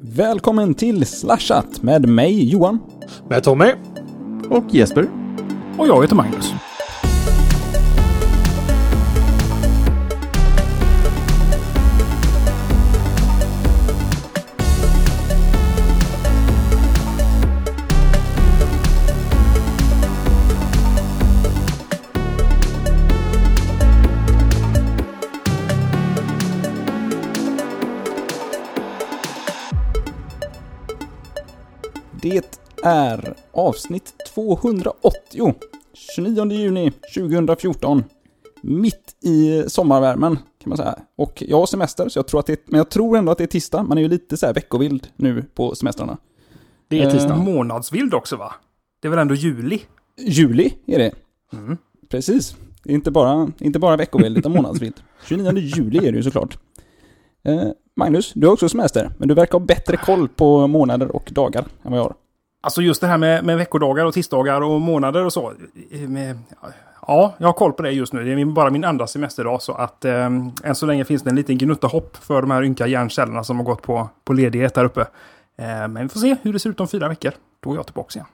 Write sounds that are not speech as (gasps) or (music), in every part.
Välkommen till Slashat med mig Johan. Med Tommy. Och Jesper. Och jag heter Magnus. Är avsnitt 280. 29 juni 2014. Mitt i sommarvärmen kan man säga. Och jag har semester, så jag tror att det är, men jag tror ändå att det är tisdag. Man är ju lite så här veckovild nu på semestrarna. Det är tisdag. Eh. Månadsvild också va? Det är väl ändå juli? Juli är det. Precis. Det är inte bara, inte bara veckovild, utan månadsvild. (laughs) 29 juli är det ju såklart. Eh, Magnus, du har också semester, men du verkar ha bättre koll på månader och dagar än vad jag har. Alltså just det här med, med veckodagar och tisdagar och månader och så. Med, ja, jag har koll på det just nu. Det är bara min andra semesterdag så att eh, än så länge finns det en liten gnutta hopp för de här ynka hjärncellerna som har gått på, på ledighet här uppe. Eh, men vi får se hur det ser ut om fyra veckor. Då är jag tillbaka igen.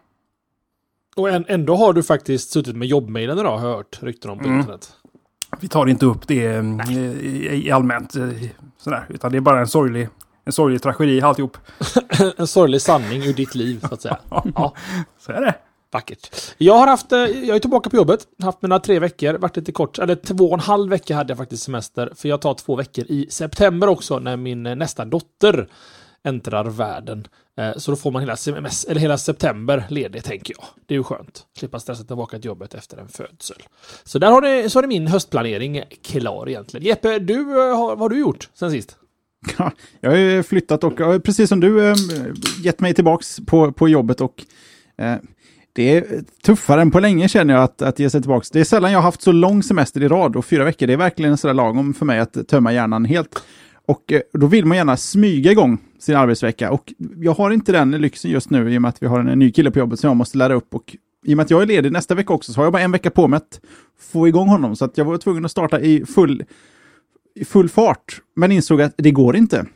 Och än, ändå har du faktiskt suttit med jobbmailen idag, har jag hört rykten om på Mm. internet. Vi tar inte upp det eh, i, i allmänt eh, sådär, utan det är bara en sorglig, en sorglig tragedi alltihop. (laughs) En sorglig sanning ur ditt liv, så att säga. (laughs) Ja, Så är det. vackert. Jag har haft, eh, jag är tillbaka på jobbet, haft mina tre veckor, varit lite kort, eller två och en halv vecka hade jag faktiskt semester, för jag tar två veckor i september också, när min eh, nästa dotter äntrar världen. Eh, Så då får man hela, semester, eller hela september ledig, tänker jag. Det är ju skönt. Slippa stressa tillbaka till jobbet efter en födsel. Så där har det, så det min höstplanering klar egentligen. Jeppe, du, vad har du gjort sen sist? Ja, jag har ju flyttat och precis som du eh, gett mig tillbaks på, på jobbet och eh, det är tuffare än på länge känner jag att, att ge sig tillbaks. Det är sällan jag har haft så lång semester i rad och fyra veckor, det är verkligen sådär lagom för mig att tömma hjärnan helt. Och eh, då vill man gärna smyga igång sin arbetsvecka och jag har inte den lyxen just nu i och med att vi har en ny kille på jobbet som jag måste lära upp och i och med att jag är ledig nästa vecka också så har jag bara en vecka på mig att få igång honom så att jag var tvungen att starta i full i full fart, men insåg att det går inte.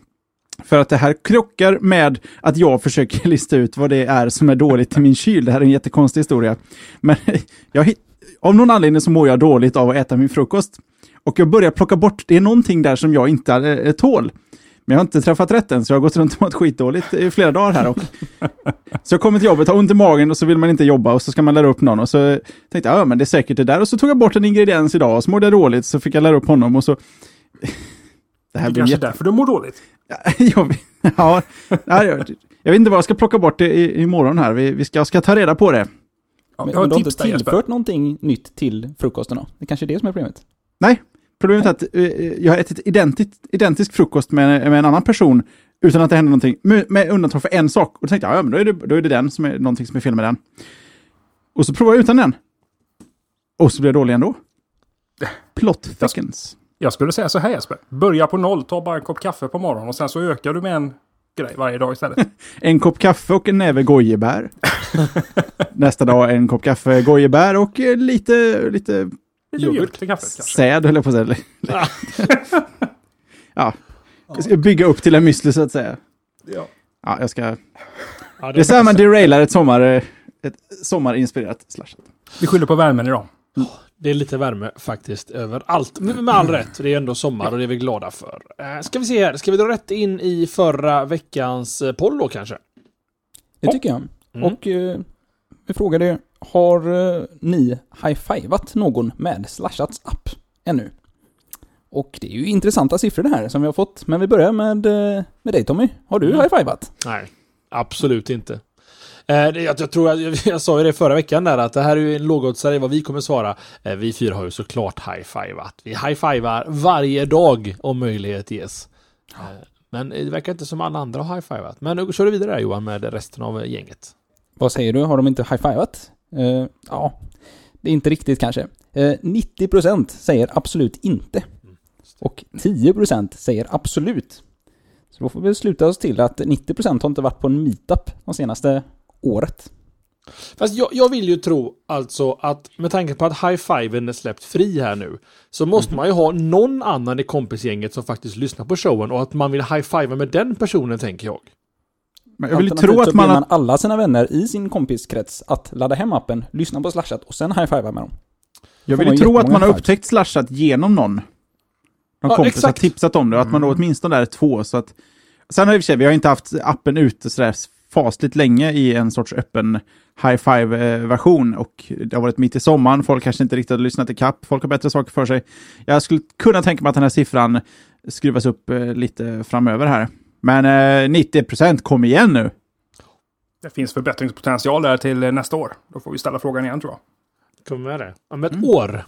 För att det här krockar med att jag försöker (laughs) lista ut vad det är som är dåligt i min kyl. Det här är en jättekonstig historia. Men (laughs) jag, av någon anledning så mår jag dåligt av att äta min frukost. Och jag börjar plocka bort, det är någonting där som jag inte eh, tål. Men jag har inte träffat rätt än, så jag har gått runt och mått skitdåligt i flera dagar här. Och (laughs) så jag kommer till jobbet, har ont i magen och så vill man inte jobba och så ska man lära upp någon. Och så tänkte jag, ja men det är säkert det där. Och så tog jag bort en ingrediens idag och så mådde jag dåligt så fick jag lära upp honom och så... (laughs) Det här Det är blir kanske jätte... därför du mår dåligt. jag, (laughs) ja, ja, jag, (laughs) jag vet inte vad jag ska plocka bort i, i, imorgon här. Vi, vi ska, jag ska ta reda på det. Ja, Men, jag har men du har inte tillfört någonting nytt till frukosten då? Det kanske är det som är problemet. Nej, problemet är att eh, jag har ätit identiskt, identisk frukost med, med en annan person utan att det händer någonting. Med, med undantag för en sak. Och då tänkte jag, ja men då är det, då är det den som är någonting som är fel med den. Och så provade jag utan den. Och så blev jag dålig ändå. Plot thickens. Jag skulle säga så här Jesper. Börja på noll, ta bara en kopp kaffe på morgonen och sen så ökar du med en grej varje dag istället. (laughs) En kopp kaffe och en näve gojibär. (laughs) Nästa dag en kopp kaffe, gojibär och eh, lite, lite Lite Yoghurt. till kaffet kanske. säd höll jag på att säga. (laughs) ja, jag ska bygga upp till en müsli så att säga. Ja. Ja, jag ska... Ja, Det är så här man derailar ett sommar... eh, Ett sommarinspirerat slashat. Vi skyller på värmen idag. Det är lite värme faktiskt överallt. Men med all rätt, det är ändå sommar och det är vi glada för. Eh, ska vi se här, ska vi dra rätt in i förra veckans eh, poll då kanske? Det tycker jag. Mm. Och eh, vi frågade, har eh, ni high-fivat någon med Slashats app ännu? Och det är ju intressanta siffror det här som vi har fått. Men vi börjar med, eh, med dig Tommy. Har du Mm. high-fivat? Nej, absolut inte. Eh, jag, jag tror att, jag, jag sa ju det förra veckan där att det här är ju en lågoddsare vad vi kommer svara. Eh, vi fyra har ju såklart high-fivat. Vi high-fivar varje dag om möjlighet ges. Eh, men det verkar inte som alla andra har high-fivat. Men nu kör du vidare där, Johan med resten av gänget. Vad säger du? Har de inte high-fivat? Eh, ja, det är inte riktigt kanske. Eh, 90% säger absolut inte. Och 10% säger absolut. Så då får vi sluta oss till att 90% har inte varit på en meetup de senaste året. Fast jag, jag vill ju tro alltså att med tanke på att high-fiven är släppt fri här nu så måste man ju ha någon annan i kompisgänget som faktiskt lyssnar på showen och att man vill high-fiva med den personen tänker jag. Men jag vill ju tro att man... man alla sina vänner i sin kompiskrets att ladda hem appen, lyssna på Slashat och sen high-fiva med dem. Jag vill tro att man har upptäckt slashat genom någon. Någon Ja, kompis exakt. har tipsat om det och att man då åtminstone är två. Så att... Sen har i och för sig, vi har inte haft appen ute sådär fasligt länge i en sorts öppen high five-version och det har varit mitt i sommaren, folk kanske inte riktigt har lyssnat i kapp, folk har bättre saker för sig. Jag skulle kunna tänka mig att den här siffran skruvas upp eh, lite framöver här. Men eh, 90% kom igen nu. Det finns förbättringspotential där till eh, nästa år. Då får vi ställa frågan igen tror jag. Kommer med det. Om ett år.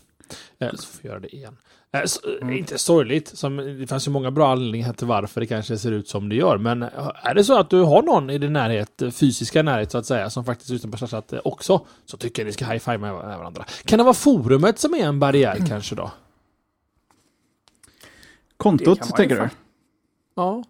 Eh, så får vi göra det igen. Eh, eh, Inte sorgligt. Som, det fanns ju många bra anledningar till varför det kanske ser ut som det gör. Men eh, är det så att du har någon i din närhet, fysiska närhet så att säga, som faktiskt lyssnar på eh, också, så tycker jag ni ska high-five med med varandra. Kan det vara forumet som är en barriär kanske då? Kan Kontot, tänker du? Ja.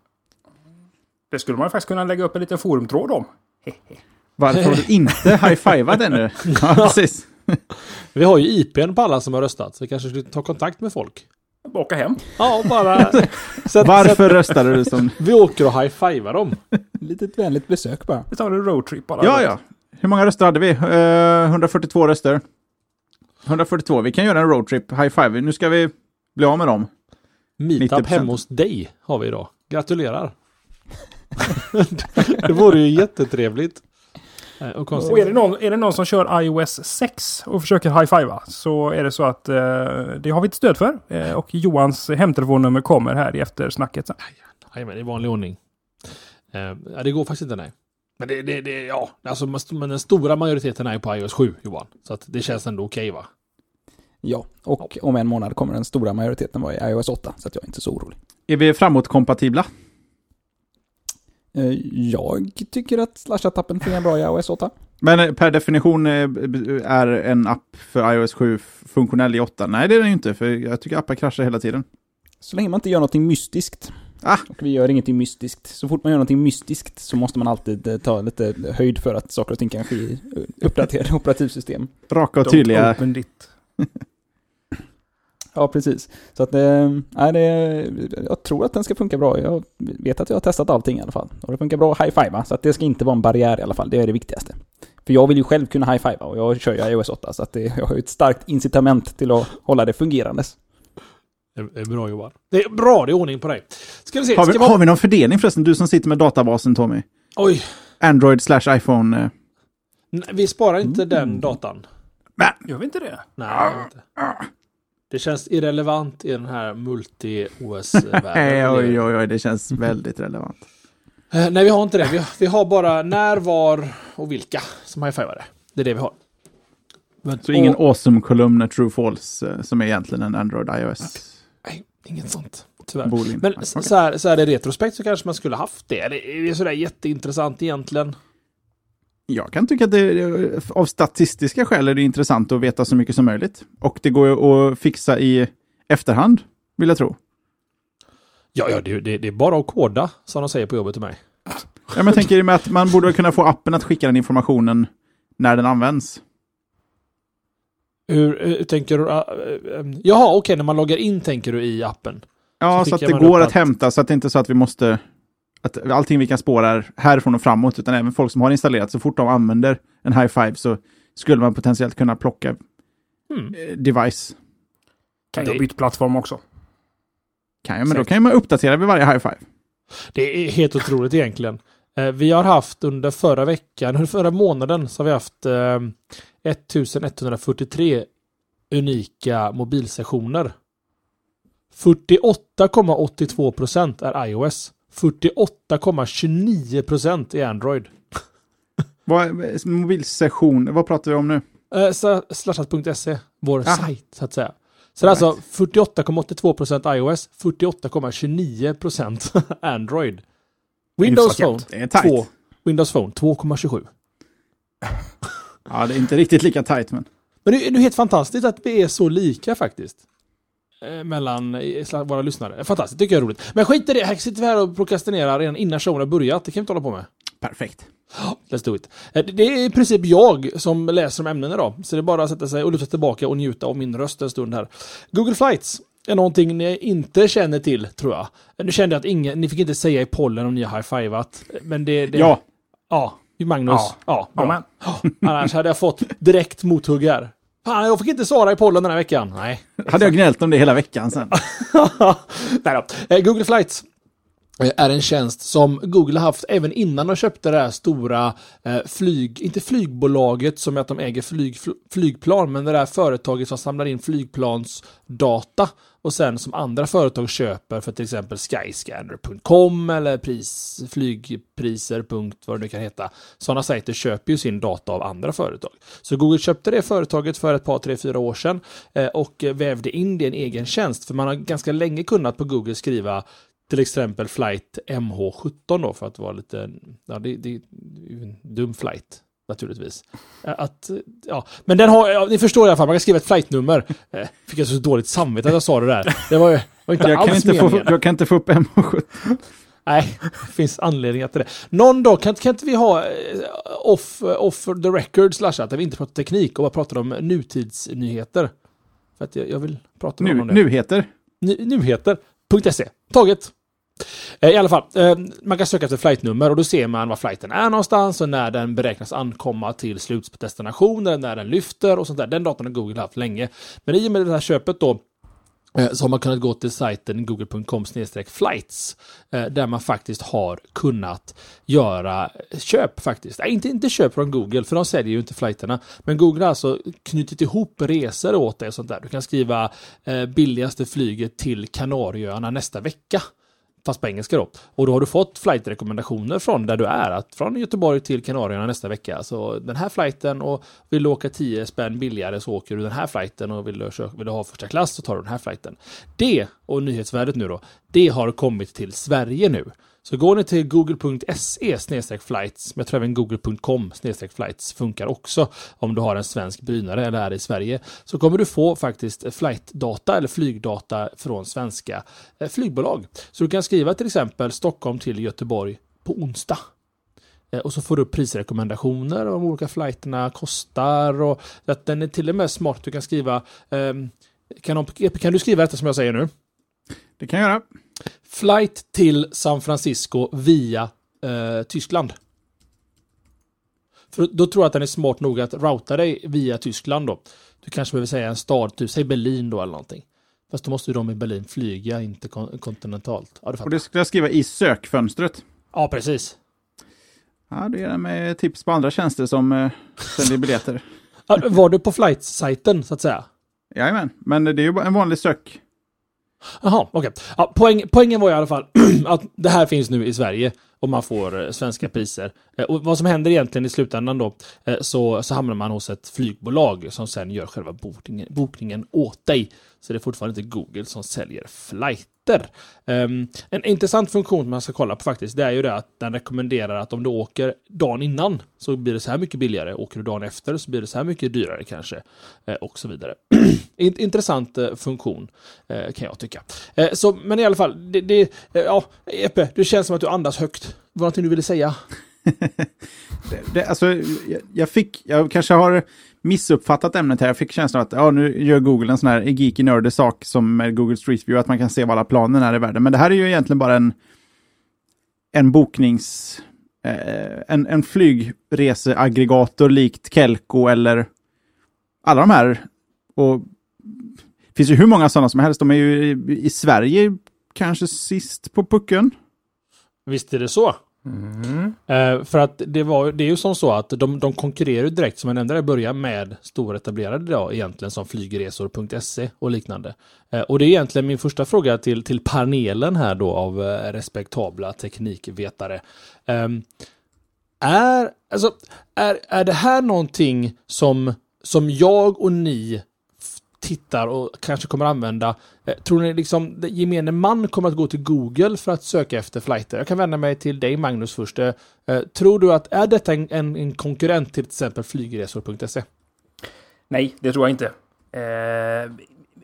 Det skulle man ju faktiskt kunna lägga upp en liten forumtråd om. (laughs) Varför har du inte high-fivat ännu? (laughs) Ja, precis. (laughs) Vi har ju IPn på alla som har röstat, så vi kanske skulle ta kontakt med folk. Åka hem. Ja, bara... (laughs) så att, Varför röstade du som... vi åker och high-fivar dem. (laughs) Litet vänligt besök bara. Vi tar en roadtrip bara. Ja, ja. Hur många röster hade vi? Eh, 142 röster. 142. Vi kan göra en roadtrip. High five. Nu ska vi bli av med dem. Meetup 90%. hemma hos dig har vi idag. Gratulerar! det vore ju jättetrevligt. Eh, Och. Och är det, någon, är det någon som kör iOS 6 och försöker high-fivea så är det så att eh, det har vi ett stöd för. Eh, och Johans hemtelefonnummer kommer här i eftersnacket sen. Jajamän, i vanlig ordning. Eh, ja, det går faktiskt inte, nej. Men det, det, det ja, alltså, men den stora majoriteten är på iOS 7, Johan. Så att det känns ändå okej, va? Ja, och om en månad kommer den stora majoriteten vara i iOS 8, så att jag är inte så orolig. Är vi framåtkompatibla? Eh, Jag tycker att Slashat-appen fungerar bra i iOS 8. Men eh, per definition eh, är en app för iOS 7 funktionell i 8? Nej, det är den ju inte, för jag tycker appar kraschar hela tiden. Så länge man inte gör någonting mystiskt. Ah. Och vi gör ingenting mystiskt. Så fort man gör någonting mystiskt så måste man alltid ta lite höjd för att saker och ting kan ske i uppdaterade (laughs) operativsystem. Raka och Don't tydliga. open it. (laughs) Ja, precis. Så att, eh, nej, det, jag tror att den ska funka bra. Jag vet att jag har testat allting i alla fall. Och det funkar bra high-fiva, så att det ska inte vara en barriär i alla fall. Det är det viktigaste. För jag vill ju själv kunna high-fiva och jag kör ju iOS 8, så att det, jag har ju ett starkt incitament till att hålla det fungerandes. Det är bra, Johan. Det är bra, det är ordning på dig. Ska vi se, Har vi, ska vi ha... har vi någon fördelning förresten? Du som sitter med databasen Tommy. Oj, Android slash iPhone. eh. nej, vi sparar inte Mm. den datan. Gör vi inte det? Nej, det gör vi inte. Det känns irrelevant i den här multi-OS-världen. (laughs) Nej, oj, oj, oj, det känns väldigt relevant. Eh, nej, vi har inte det. Vi, vi har bara när, var och vilka som high-fivar det. Det är det vi har. Men, Så ingen och, awesome-kolumn True False eh, som är egentligen en Android iOS. Nej, inget sånt. Tyvärr. Bolin. Men okej. så, här, så här i retrospekt så kanske man skulle haft det. Det är sådär jätteintressant egentligen. Jag kan tycka att det av statistiska skäl är det intressant att veta så mycket som möjligt. Och det går att fixa i efterhand, vill jag tro. Ja, ja det, det, det är bara att koda, som de säger på jobbet till mig. Ja, men jag tänker med att man borde kunna få appen att skicka den informationen när den används. Hur, hur tänker du? Uh, uh, jaha, okej, när man loggar in tänker du i appen. Ja, Så så, att det går upp att hämta, så att det inte är så att vi måste... Att allting vi kan spåra är härifrån och framåt, utan även folk som har installerat, så fort de använder en high five så skulle man potentiellt kunna plocka eh, device. Kan Det- jag byta plattform också? Kan jag, men då Säkert. kan man uppdatera vid varje high five. Det är helt otroligt egentligen. Eh, Vi har haft under förra veckan, under förra månaden, så har vi haft eh, 1143 unika mobilsessioner. 48,82 procent är iOS. 48,29% är Android. Vad, mobilsession, vad pratar vi om nu? Eh, så- Slashat.se, vår Ah. sajt så att säga. Så det är alltså 48,82% iOS, 48,29% (laughs) Android. Windows Phone, Det är tajt. 2. Windows Phone 2,27. (laughs) Ja, det är inte riktigt lika tajt, men... Men det är är helt fantastiskt att vi är så lika faktiskt. Eh, Mellan eh, våra lyssnare. Fantastiskt, tycker jag är roligt. Men skit i det, här sitter vi här och prokrastinerar redan innan showen har börjat. Det kan vi inte hålla på med. Perfekt. (gasps) Let's do it. Eh, Det är i princip jag som läser om ämnena idag. Så det är bara att sätta sig och luta tillbaka och njuta av min röst en stund här. Google Flights är någonting ni inte känner till, tror jag. Nu kände jag att ingen, ni fick inte säga i pollen om ni har high-fivat. Men det... det Ja, Ja, Magnus. Ja. Ja, bra. (gasps) Annars hade jag fått direkt mothugg här. Fan, jag fick inte svara i pollen den här veckan. Nej. hade jag gnällt om det hela veckan sen. (laughs) Nej då. Eh, Google Flights eh, är en tjänst som Google har haft även innan de köpte det här stora eh, flyg, inte flygbolaget som är att de äger flyg, fl- flygplan, men det där företaget som samlar in flygplansdata och sen som andra företag köper för till exempel skyscanner.com eller pris, flygpriser. vad det nu kan heta. Sådana sajter köper ju sin data av andra företag. Så Google köpte det företaget för ett par, tre, fyra år sedan eh, och vävde in det i en egen tjänst. För man har ganska länge kunnat på Google skriva till exempel flight MH17 då för att vara lite, ja det, det är ju en dum flight naturligtvis. Eh, Att, ja, men den har, ja, ni förstår i alla fall, man kan skriva ett flightnummer. (laughs) Eh, Fick jag så dåligt samvete att jag sa det där. Det var var inte Jag kan, alls inte få, meningen. jag kan inte få upp MH17. Nej, det finns anledningar till det. Någon dag, kan, kan inte vi ha eh, off, off the record slashat, där vi inte pratar teknik och bara pratar om nutidsnyheter? För att jag, jag vill prata med Nu, om det. nu heter. Ny- Nyheter.se. Taget. Eh, I alla fall, eh, man kan söka efter flightnummer och då ser man var flighten är någonstans och när den beräknas ankomma till slutdestination, eller när den lyfter och sånt där. Den datan har Google haft länge. Men i och med det här köpet då eh, så har man kunnat gå till sajten google.com flights där man faktiskt har kunnat göra köp faktiskt. Nej, inte, inte köp från Google för de säljer ju inte flighterna. Men Google har alltså knutit ihop resor åt dig och sånt där. Du kan skriva eh, billigaste flyget till Kanarieöarna nästa vecka. Fast på engelska då. Och då har du fått flightrekommendationer från där du är. Att från Göteborg till Kanarieöarna nästa vecka. Så den här flighten och vill du åka 10 spänn billigare så åker du den här flighten. Och vill du, vill du ha första klass så tar du den här flighten. Det, och nyhetsvärdet nu då, det har kommit till Sverige nu. Så går ni till google.se flights, men jag tror även google.com flights funkar också om du har en svensk brynare eller är i Sverige, så kommer du få faktiskt flightdata eller flygdata från svenska eh, flygbolag. Så du kan skriva till exempel Stockholm till Göteborg på onsdag. Eh, och så får du upp prisrekommendationer om olika flighterna kostar och att den är till och med smart. Du kan skriva ehm, kan, de- kan du skriva detta som jag säger nu? Det kan jag göra. Flight till San Francisco via eh, Tyskland. För då tror jag att den är smart nog att routa dig via Tyskland då. Du kanske behöver säga en stad, typ säg Berlin då eller någonting. Fast då måste ju de i Berlin flyga, inte kon- kontinentalt. Ja, du Och det skulle jag skriva i sökfönstret. ja, precis. Ja, det är med tips på andra tjänster som eh, säljer biljetter. (laughs) Var du på flight-sajten så att säga? Jajamän, men det är ju en vanlig sök. Jaha, okej. Ja, poäng, poängen var i alla fall (clears throat) att det här finns nu i Sverige och man får eh, svenska priser. Eh, och vad som händer egentligen i slutändan då, eh, så, så hamnar man hos ett flygbolag som sen gör själva bokningen, bokningen åt dig. Så det är fortfarande inte Google som säljer flighter. Um, en intressant funktion man ska kolla på faktiskt, det är ju det att den rekommenderar att om du åker dagen innan så blir det så här mycket billigare. Åker du dagen efter så blir det så här mycket dyrare kanske. Uh, och så vidare. (clears throat) Intressant uh, funktion uh, kan jag tycka. Så, men i alla fall, det, det, ja, Epe, det känns som att du andas högt. Var det någonting du ville säga? (laughs) Det, det, alltså, jag, jag fick, jag kanske har missuppfattat ämnet här. Jag fick känslan att ja, nu gör Google en sån här geeky nördig sak som med Google Street View, att man kan se vad alla planen är i världen. Men det här är ju egentligen bara en, en boknings... Eh, en, en flygreseaggregator likt Kelko eller alla de här. Och det finns ju hur många sådana som helst. De är ju i, i Sverige kanske sist på pucken. Visst är det så? Eh, för att det, var, det är ju som så att de, de konkurrerar direkt, som jag nämnde i början, med stora etablerade idag egentligen som flygresor.se och liknande. Eh, och det är egentligen min första fråga till, till panelen här då av eh, respektabla teknikvetare. Ehm, är, alltså, är, är det här någonting som, som jag och ni tittar och kanske kommer använda? Eh, Tror ni liksom gemene man kommer att gå till Google för att söka efter flighter? Jag kan vända mig till dig Magnus först. Eh, eh Tror du att är detta en, en, en konkurrent till till exempel flygresor.se? Nej, det tror jag inte. Eh,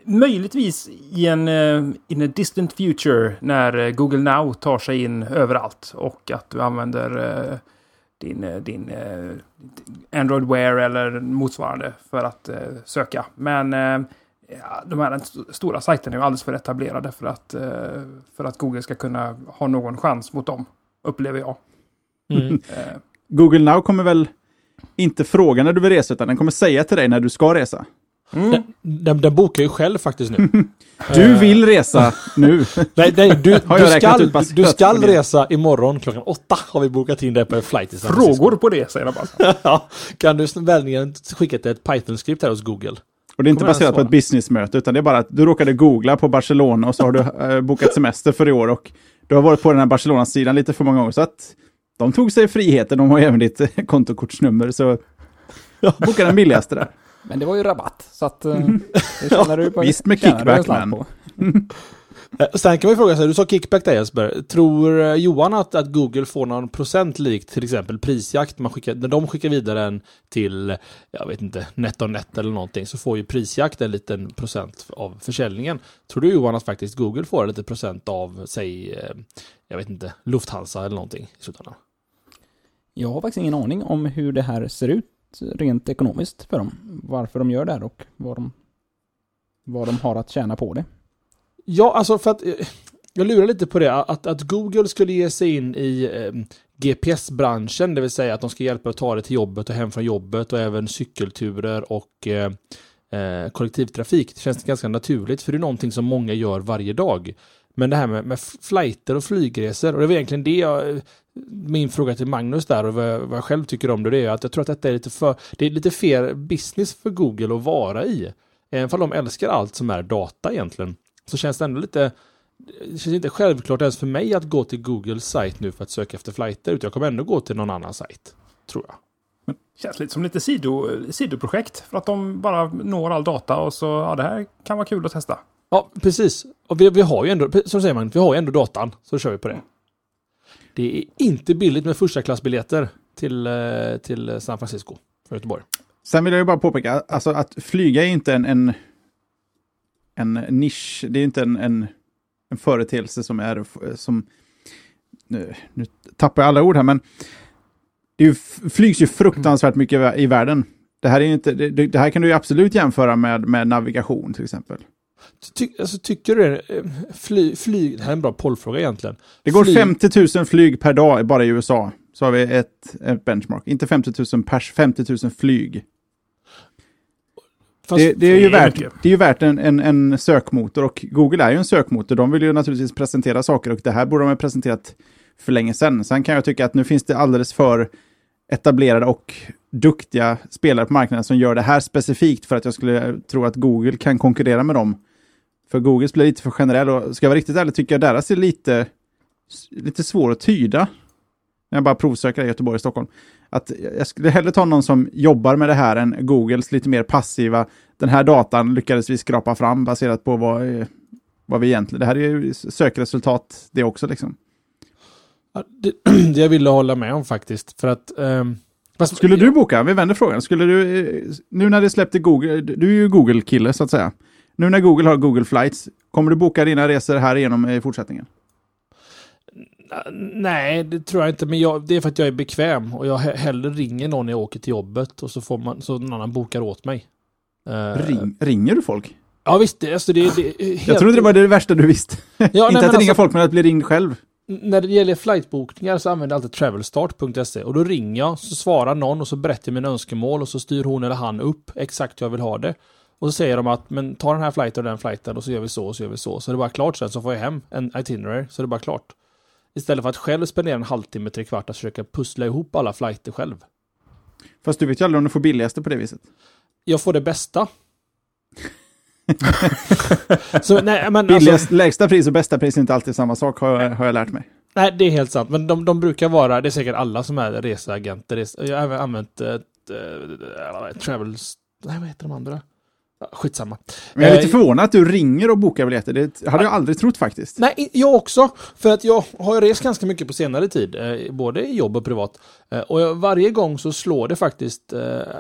möjligtvis i en eh, in a distant future när eh, Google Now tar sig in överallt och att du använder eh, din, eh, din eh, Android Wear eller motsvarande för att eh, söka. Men eh, ja, de här st- stora sajterna är ju alldeles för etablerade för att, eh, för att Google ska kunna ha någon chans mot dem, upplever jag. Mm. (laughs) Google Now kommer väl inte fråga när du vill resa, utan den kommer säga till dig när du ska resa. Mm. Den, den, den bokar ju själv faktiskt nu. (laughs) Du vill resa nu. (laughs) Nej, nej du, du jag räknat ska, ut baserat du ska på det? resa imorgon klockan åtta. Har vi bokat in det på en flight. Frågor på det, säger de bara. (laughs) ja, kan du vänligen skicka ett Python-skript här hos Google? Och det är inte baserat på ett businessmöte, utan det är bara att du råkade googla på Barcelona och så har du eh, bokat semester för i år och du har varit på den här Barcelona-sidan lite för många gånger. Så att de tog sig friheten, de har ju även ditt kontokortsnummer, så boka den billigaste där. Men det var ju rabatt, så att... eh, Det tjänar du på. (laughs) Visst med en kickback, men. (laughs) Eh, Sen kan man ju fråga sig, du sa kickback där Jesper. Tror eh, Johan att, att Google får någon procent likt till exempel prisjakt? Man skickar, när de skickar vidare den till, jag vet inte, NetOnNet eller någonting så får ju prisjakt en liten procent av försäljningen. Tror du Johan att faktiskt Google får en liten procent av, säg, jag vet inte, Lufthansa eller någonting i slutändan? Jag har faktiskt ingen aning om hur det här ser ut rent ekonomiskt för dem. Varför de gör det här och vad de, vad de har att tjäna på det. Ja, alltså för att eh, jag lurar lite på det, att, att Google skulle ge sig in i eh, GPS-branschen, det vill säga att de ska hjälpa att ta dig till jobbet och hem från jobbet och även cykelturer och eh, eh, kollektivtrafik. Det känns ganska naturligt, för det är någonting som många gör varje dag. Men det här med, med flighter och flygresor, och det var egentligen det jag, min fråga till Magnus där och vad, vad jag själv tycker om det, det är att jag tror att detta är lite för, det är lite fel business för Google att vara i. Även om de älskar allt som är data egentligen så känns det ändå lite det känns inte självklart ens för mig att gå till Googles sajt nu för att söka efter flighter, utan jag kommer ändå gå till någon annan sajt. Tror jag. Men Känns lite som lite sido, sidoprojekt. För att de bara når all data och så, ja det här kan vara kul att testa. Ja, precis. Och vi, vi har ju ändå, som säger man, vi har ju ändå datan, så kör vi på det. Det är inte billigt med första klassbiljetter till, eh, till San Francisco från Göteborg. Sen vill jag ju bara påpeka, alltså att flyga är inte en, en, en nisch, det är inte en, en, en företeelse som är, som, nu, nu tappar jag alla ord här, men det ju, flygs ju fruktansvärt mycket i världen. Det här, är inte, det, det det här kan du ju absolut jämföra med, med navigation till exempel. Ty, alltså, tycker du det? Fly, flyg, det här är en bra pollfråga egentligen. Det går Flyg- 50 000 flyg per dag bara i USA. Så har vi ett, ett benchmark. Inte 50 000 pers, 50 000 flyg. Det, det, är ju värt, det är ju värt en, en, en sökmotor och Google är ju en sökmotor. De vill ju naturligtvis presentera saker och det här borde de ha presenterat för länge sedan. Sen kan jag tycka att nu finns det alldeles för etablerade och duktiga spelare på marknaden som gör det här specifikt för att jag skulle tro att Google kan konkurrera med dem. För Googles blir lite för generell och ska jag vara riktigt ärlig tycker jag deras är lite, lite svår att tyda. När jag bara provsöker i Göteborg och Stockholm. Att jag skulle hellre ta någon som jobbar med det här än Googles lite mer passiva. Den här datan lyckades vi skrapa fram baserat på vad, vad vi egentligen... Det här är ju sökresultat det också liksom. Det, (clears throat) det jag ville hålla med om faktiskt. För att... ehm, fast- Skulle du boka? Vi vänder frågan. Skulle du, eh, nu när det släppte Google, du är ju Google-kille så att säga. Nu när Google har Google Flights, kommer du boka dina resor här igenom i fortsättningen? Nej, det tror jag inte. Men jag, det är för att jag är bekväm och jag he- hellre ringer någon när jag åker till jobbet och så får man så någon annan bokar åt mig. Eh, Ring, ringer du folk? Ja visst, alltså det, det helt... Jag trodde det var det värsta du visste. Ja, (laughs) Inte nej, att ringa alltså, folk, men att bli ringd själv. När det gäller flightbokningar så använder jag alltid travelstart.se och då ringer jag, så svarar någon och så berättar jag mina önskemål och så styr hon eller han upp exakt hur jag vill ha det. Och så säger de att men ta den här flighten och den flighten och så gör vi så och så gör vi så. Så är det bara klart sen så får jag hem en itinerary så är det bara klart. Istället för att själv spendera en halvtimme, tre kvart att försöka pussla ihop alla flighter själv. Fast du vet ju aldrig om du får billigaste på det viset. Jag får det bästa. (laughs) så nej men alltså, Billigast, lägsta pris och bästa pris är inte alltid samma sak, har jag, har jag lärt mig. Nej, det är helt sant. Men de, de brukar vara, det är säkert alla som är reseagenter. Res, jag har även använt ett, äh, Travels... Nej, vad heter de andra? Skitsamma. Men jag är lite Eh, förvånad att du ringer och bokar biljetter. Det hade jag aldrig trott faktiskt. Nej, jag också. För att jag har rest ganska mycket på senare tid. Eh, både i jobb och privat. Eh, och varje gång så slår det faktiskt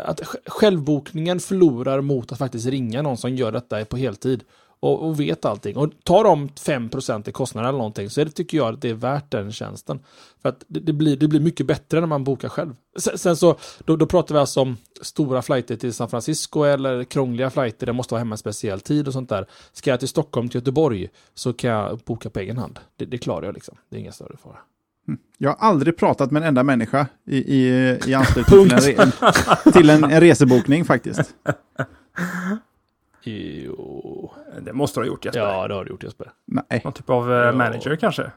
att sj- självbokningen förlorar mot att faktiskt ringa någon som gör detta på heltid. Och, och vet allting. Och tar de 5% i kostnad eller någonting så är det, tycker jag att det är värt den tjänsten. För att det, det, blir, det blir mycket bättre när man bokar själv. Sen, sen så, då, då pratar vi alltså om stora flighter till San Francisco eller krångliga flighter, det måste vara hemma en speciell tid och sånt där. Ska jag till Stockholm, till Göteborg, så kan jag boka på egen hand. Det, det klarar jag liksom. Det är ingen större fara. Jag har aldrig pratat med en enda människa i, i, i anslutning till, en, till en, en resebokning faktiskt. (laughs) Jo. Det måste du ha gjort Jesper. Ja, det har du gjort Jesper. Nej. Någon typ av eh, Ja. manager kanske?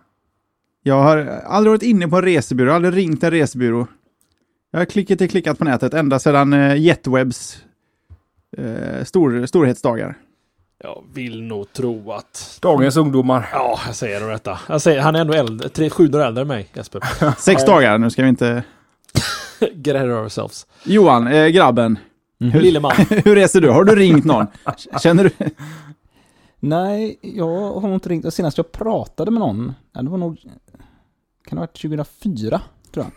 Jag har aldrig varit inne på en resebyrå, aldrig ringt en resebyrå. Jag har klickat och klickat på nätet ända sedan eh, Jetwebs eh, stor, storhetsdagar. Jag vill nog tro att... Dagens ungdomar. Ja, jag säger nog detta. Jag säger, han är ändå äldre, tre, sju år äldre än mig, Jesper. (laughs) Sex dagar, nu ska vi inte... (laughs) Get ahead of ourselves. Johan, eh, grabben, Lille man. (laughs) hur reser du? Har du ringt någon? Känner du? Nej, jag har inte ringt. Senast jag pratade med någon, det var nog... Kan det ha varit 2004, tror jag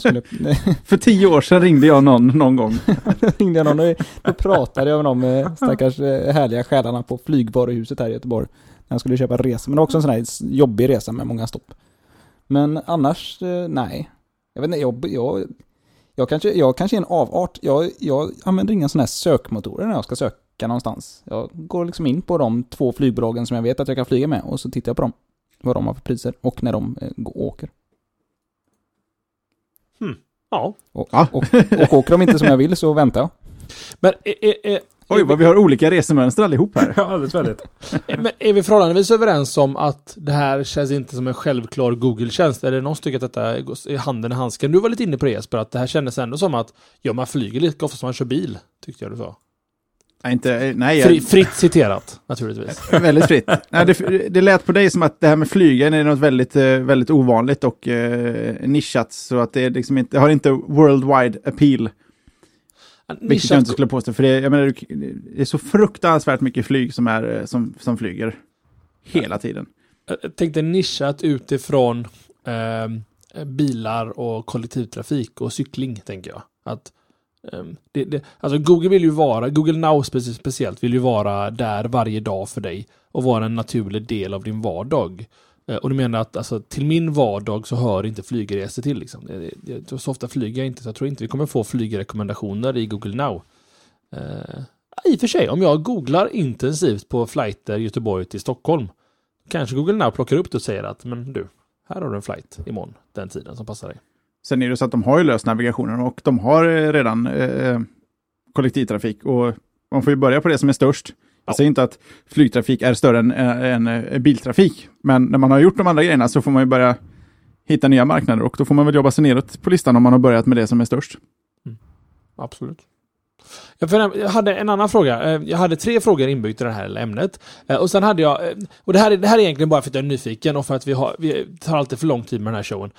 skulle, (laughs) För tio år sedan ringde jag någon någon gång. (laughs) ringde jag någon och då pratade jag med de eh, stackars eh, härliga själarna på flygvaruhuset här i Göteborg. När jag skulle köpa resa. Men det var också en sån här jobbig resa med många stopp. Men annars, eh, nej. Jag vet inte, jag, jag, jag, kanske, jag kanske är en avart. Jag, jag använder inga sådana här sökmotorer när jag ska söka någonstans. Jag går liksom in på de två flygbolagen som jag vet att jag kan flyga med och så tittar jag på dem. Vad de har för priser och när de eh, går- åker. Ja. Och, Ja. och, och åker de inte som jag vill så väntar jag. Men är, är, är, Oj, vad vi har olika resemönster allihop här. (laughs) Ja, alldeles väldigt. är, men är vi förhållandevis överens om att det här känns inte som en självklar Google-tjänst? Är det någon som tycker att detta är handen i handsken? Du var lite inne på det Jesper, att det här kändes ändå som att ja, man flyger lika ofta som man kör bil, tyckte jag du sa. Nej, inte, nej Fri, jag, fritt citerat, naturligtvis. (laughs) väldigt fritt. Nej, det, det lät på dig som att det här med flygen är något väldigt, eh, väldigt ovanligt och eh, nischat. Så att det, är liksom inte, det har inte worldwide appeal. Vilket jag inte skulle påstå. För det, jag menar, det är så fruktansvärt mycket flyg som, är, eh, som, som flyger. Hela tiden. Jag tänkte nischat utifrån ehm, bilar och kollektivtrafik och cykling, tänker jag. Att Ehm, det, det, alltså Google vill ju vara, Google Now speciellt vill ju vara där varje dag för dig och vara en naturlig del av din vardag. Eh, och du menar att alltså, till min vardag så hör inte flygresor till. Liksom. Det, det, så ofta flyger jag inte, så jag tror inte vi kommer få flygrekommendationer i Google Now. Eh, I och för sig, om jag googlar intensivt på flighter Göteborg till Stockholm Kanske Google Now plockar upp det och säger att men du, här har du en flight imorgon, den tiden som passar dig. Sen är det så att de har ju löst navigationen och de har eh, redan eh, kollektivtrafik. Och man får ju börja på det som är störst. Jag Ja. säger inte att flygtrafik är större än, äh, än eh, biltrafik. Men när man har gjort de andra grejerna så får man ju börja hitta nya marknader. Och då får man väl jobba sig neråt på listan om man har börjat med det som är störst. Absolut. Jag jag hade en annan fråga. Eh, Jag hade tre frågor inbyggt i det här ämnet. Eh, Och sen hade jag, eh, och det här, är- det här är egentligen bara för att jag är nyfiken och för att vi, har, vi tar alltid för lång tid med den här showen.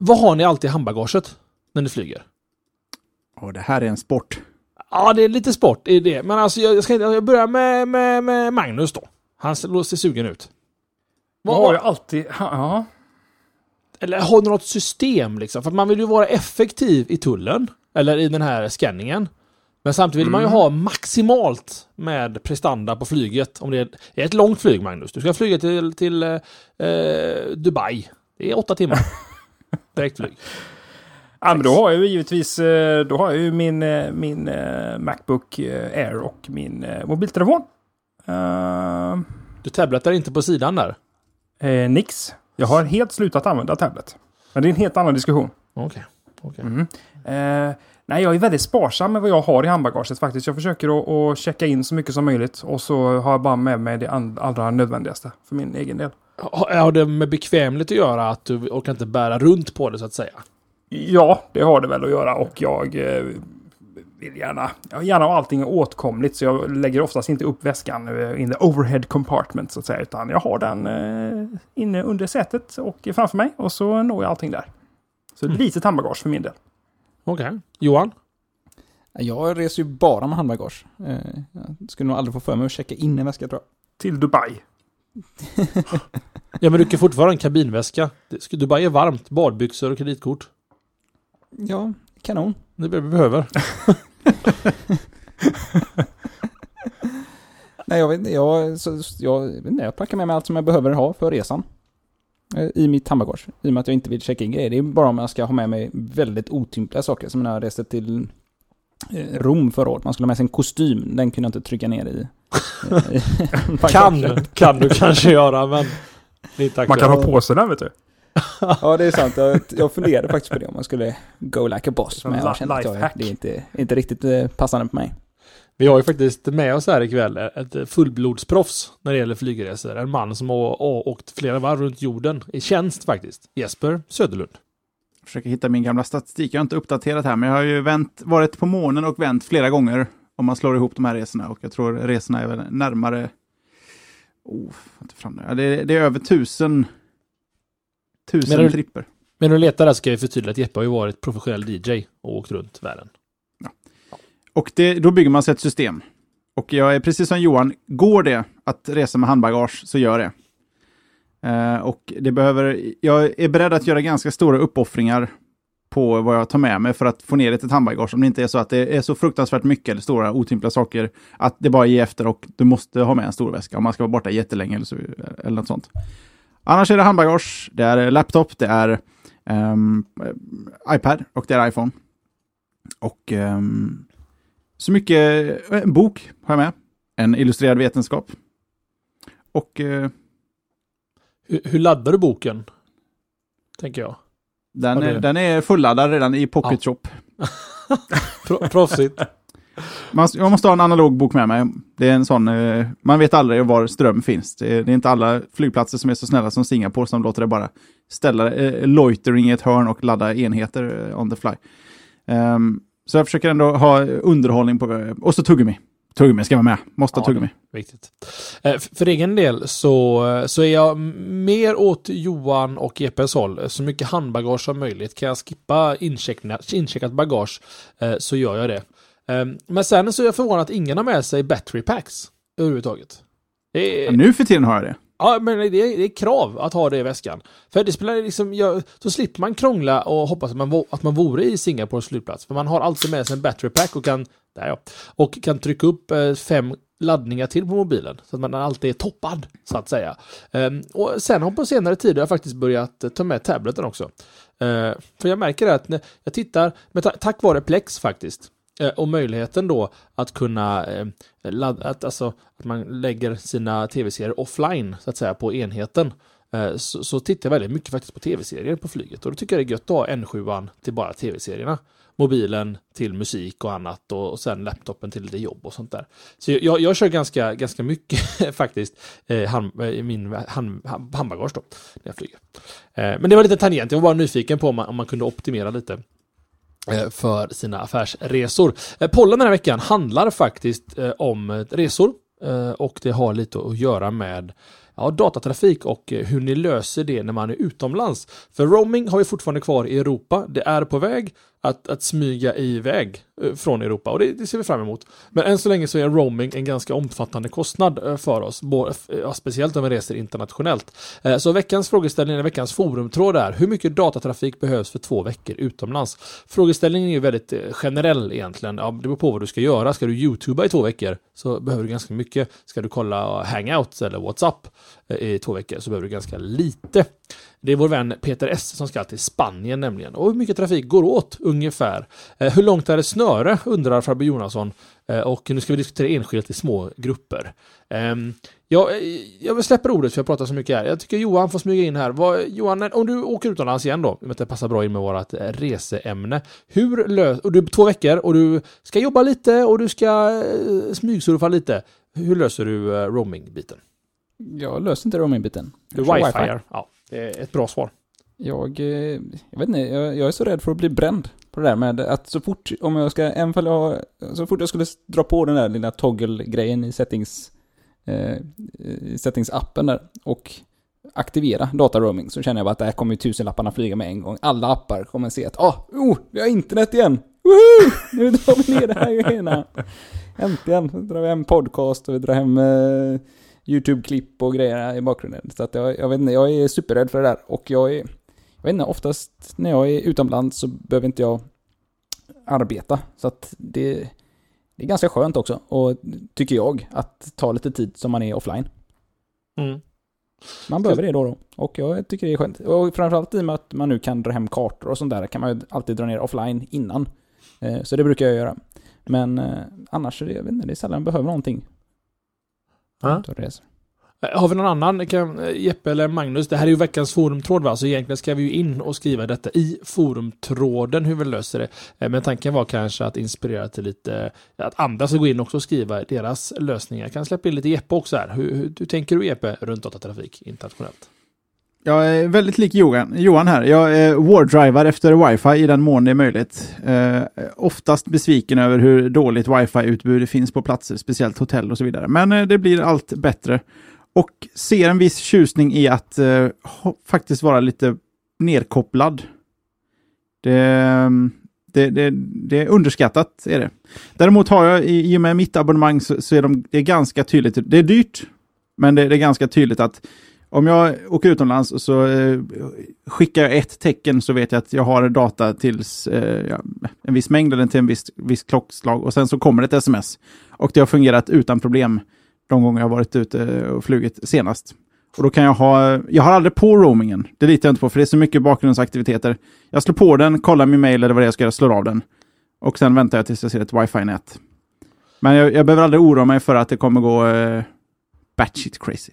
Eh, Vad har ni alltid i handbagaget när ni flyger? Och det här är en sport. Ja, det är lite sport i det. Men alltså, jag, ska, jag börjar med, med, med Magnus då. Han ser ser sugen ut. Vad har jag alltid... Ja. Eller har du något system liksom? För att man vill ju vara effektiv i tullen. Eller i den här scanningen. Men samtidigt vill man ju ha maximalt med prestanda på flyget. Om det är det är ett långt flyg, Magnus. Du ska flyga till, till eh, Dubai. Det är åtta timmar. (laughs) Direktflyg. Ja, men då har jag ju givetvis eh, då har jag ju min, eh, min eh, Macbook Air och min mobiltelefon. Uh, Du tabletar inte på sidan där? eh, Nix. Jag har helt slutat använda tablet. Men det är en helt annan diskussion. Okej. okej. Mm. Eh, nej, jag är väldigt sparsam med vad jag har i handbagaget faktiskt. Jag försöker att, att checka in så mycket som möjligt och så har jag bara med mig det allra nödvändigaste för min egen del. Har det med bekvämlighet att göra att du orkar inte bära runt på det så att säga? Ja, det har det väl att göra och jag eh, vill gärna, jag vill gärna ha allting åtkomligt så jag lägger oftast inte upp väskan eh, in the overhead compartment så att säga utan jag har den eh, inne under sätet och framför mig och så når jag allting där. Så ett litet handbagage för min del. Okej. Johan? Jag reser ju bara med handbagage. Eh, Jag skulle nog aldrig få för mig att checka in en väska tror jag. Till Dubai. (laughs) Ja, men du kan fortfarande ha en kabinväska. Ska- Dubai är varmt. Badbyxor och kreditkort. Ja, kanon. Det är det vi behöver. (laughs) Nej, jag vet inte. Jag, så, jag, jag packar med mig allt som jag behöver ha för resan. Eh, I mitt handbagage. I och med att jag inte vill checka in grejer. Det är bara om jag ska ha med mig väldigt otympliga saker. Som när jag reste till Rom förra året. Man skulle ha med sig en kostym. Den kunde jag inte trycka ner i. (laughs) Kan, kan du kanske göra, men Man kan ha på sig den vet du. (laughs) Ja, det är sant. Jag, jag funderade faktiskt på det om man skulle go like a boss. Men jag kände att jag, det är inte, inte riktigt eh, passande på mig. Vi har ju faktiskt med oss här ikväll ett fullblodsproffs när det gäller flygresor. En man som har åkt flera varv runt jorden i tjänst faktiskt. Jesper Söderlund. Försöker hitta min gamla statistik. Jag har inte uppdaterat här, men jag har ju vänt, varit på månen och vänt flera gånger om man slår ihop de här resorna. Och jag tror resorna är väl närmare... Oh, inte fram det. Ja, det, är, det är över tusen, tusen Men det- tripper. Men du letar där ska jag förtydliga att Jeppe har ju varit professionell DJ och åkt runt världen. Och det, då bygger man sig ett system. Och jag är precis som Johan, går det att resa med handbagage så gör det. Eh, och det behöver, jag är beredd att göra ganska stora uppoffringar på vad jag tar med mig för att få ner det till ett handbagage. Om det inte är så att det är så fruktansvärt mycket eller stora otympliga saker att det bara ger efter och du måste ha med en stor väska om man ska vara borta jättelänge eller, så, eller något sånt. Annars är det handbagage, det är laptop, det är um, iPad och det är iPhone. Och um, så mycket, en bok har jag med. En illustrerad vetenskap. Och eh, hur, hur laddar du boken? Tänker jag. den, är, den är fulladdad redan i Pocket Shop. (laughs) (laughs) Pro, proffsigt. Man, jag måste ha en analog bok med mig. Det är en sån, eh, man vet aldrig var ström finns. Det är, det är inte alla flygplatser som är så snälla som Singapore som låter det bara ställa eh, loitering i ett hörn och ladda enheter eh, on the fly. Ehm, så jag försöker ändå ha underhållning på, och så tuggummi. Tuggummi ska vara med, måste Ja, tuggummi. Viktigt. Eh, För egen del så, så är jag mer åt Johan och Jeppes håll. Så mycket handbagage som möjligt. Kan jag skippa incheckat bagage eh, så gör jag det. Eh, Men sen så är jag förvånad att ingen har med sig battery packs överhuvudtaget. Är, Ja, nu för tiden har jag det. Ja, men det är, det är krav att ha det i väskan. För det spelar liksom, ja, så slipper man krångla och hoppas att man, att man vore i Singapores flygplats. För man har alltid med sig en battery pack och kan, där ja, och kan trycka upp eh, fem laddningar till på mobilen. Så att man alltid är toppad, så att säga. Ehm, och sen har på senare tid har jag faktiskt börjat ta med tableten också. Eh, för jag märker att när jag tittar, men tack vare Plex faktiskt, Eh, och möjligheten då att kunna eh, ladda, att, alltså, att man lägger sina tv-serier offline så att säga på enheten. Eh, så, så tittar jag väldigt mycket faktiskt på tv-serier på flyget och då tycker jag det är gött att ha N7 till bara tv-serierna. Mobilen till musik och annat och, och sen laptopen till lite jobb och sånt där. Så jag, jag kör ganska, ganska mycket (laughs) faktiskt eh, hand, eh, i min hand, handbagage då, när jag flyger. Eh, men det var lite tangent, jag var bara nyfiken på om man, om man kunde optimera lite Eh, för sina affärsresor. Eh, pollen den här veckan handlar faktiskt eh, om resor och det har lite att göra med ja, datatrafik och hur ni löser det när man är utomlands. För roaming har vi fortfarande kvar i Europa. Det är på väg att, att smyga iväg eh, från Europa och det, det ser vi fram emot. Men än så länge så är roaming en ganska omfattande kostnad eh, för oss, både, eh, ja, speciellt om vi reser internationellt. Så veckans frågeställning, eller veckans forumtråd är hur mycket datatrafik behövs för två veckor utomlands? Frågeställningen är ju väldigt generell egentligen. Ja, det beror på vad du ska göra. Ska du youtuba i två veckor så behöver du ganska mycket. Ska du kolla hangouts eller WhatsApp Eh, i två veckor så behöver du ganska lite. Det är vår vän Peter S som ska till Spanien nämligen. Och hur mycket trafik går åt ungefär? Eh, hur långt är det snöre? undrar Fabio Jonasson. Eh, och nu ska vi diskutera enskilt i små grupper. Ehm, jag, jag släpper ordet för jag pratar så mycket här. Jag tycker Johan får smyga in här. Vad, Johan, om du åker utomlands igen då, om det passar bra in med vårt reseämne. Hur löser... Och du är två veckor och du ska jobba lite och du ska smygsurfa lite. Hur löser du roaming-biten? Jag löser inte roaming-biten. Du kör wifi. Ja, det är ett bra svar. Jag, eh, jag vet inte, jag, jag är så rädd för att bli bränd på det där med att så fort, om jag ska, även jag har, så fort jag skulle dra på den där lilla toggle-grejen i settings, eh, i settings-appen där och aktivera data roaming så känner jag bara att där kommer ju tusenlapparna flyga med en gång. Alla appar kommer se att, ah, oh, vi har internet igen! Woho! Nu drar vi ner det här grejerna. Äntligen! Drar vi hem podcast och vi drar hem eh, YouTube-klipp och grejer i bakgrunden. Så att jag, jag vet inte, jag är superrädd för det där. Och jag är, jag vet inte, oftast när jag är utomlands så behöver inte jag arbeta. Så att det, det är ganska skönt också, och tycker jag, att ta lite tid som man är offline. Mm. Man behöver det då och då. Och jag tycker det är skönt. Och framförallt i och med att man nu kan dra hem kartor och sånt där kan man ju alltid dra ner offline innan. Eh, Så det brukar jag göra. Men eh, annars är det, jag vet inte, det är sällan jag behöver någonting. Ja. Eh, Har vi någon annan? Kan, eh, Jeppe eller Magnus? Det här är ju veckans forumtråd va? Så egentligen ska vi ju in och skriva detta i forumtråden hur vi löser det. Eh, Men tanken var kanske att inspirera till lite, att andra ska gå in också och skriva deras lösningar. Jag kan släppa in lite Jeppe också här. Hur, hur, hur tänker du Jeppe runt datatrafik internationellt? Jag är väldigt lik Johan, Johan här. Jag är wardrivar efter wifi i den mån det är möjligt. Eh, oftast besviken över hur dåligt wifi-utbud det finns på platser, speciellt hotell och så vidare. Men eh, det blir allt bättre. Och ser en viss tjusning i att eh, faktiskt vara lite nerkopplad. Det, eh, det, det, det är underskattat, är det. Däremot har jag, i, i och med mitt abonnemang, så, så är de, det är ganska tydligt. Det är dyrt, men det, det är ganska tydligt att om jag åker utomlands och så eh, skickar jag ett tecken så vet jag att jag har data tills eh, ja, en viss mängd eller till en viss, viss klockslag och sen så kommer det ett sms. Och det har fungerat utan problem de gånger jag har varit ute och flugit senast. Och då kan jag ha, jag har aldrig på roamingen, det litar jag inte på för det är så mycket bakgrundsaktiviteter. Jag slår på den, kollar min mail eller vad det är jag ska göra, slår av den. Och sen väntar jag tills jag ser ett wifi-nät. Men jag, jag behöver aldrig oroa mig för att det kommer gå eh, batshit crazy.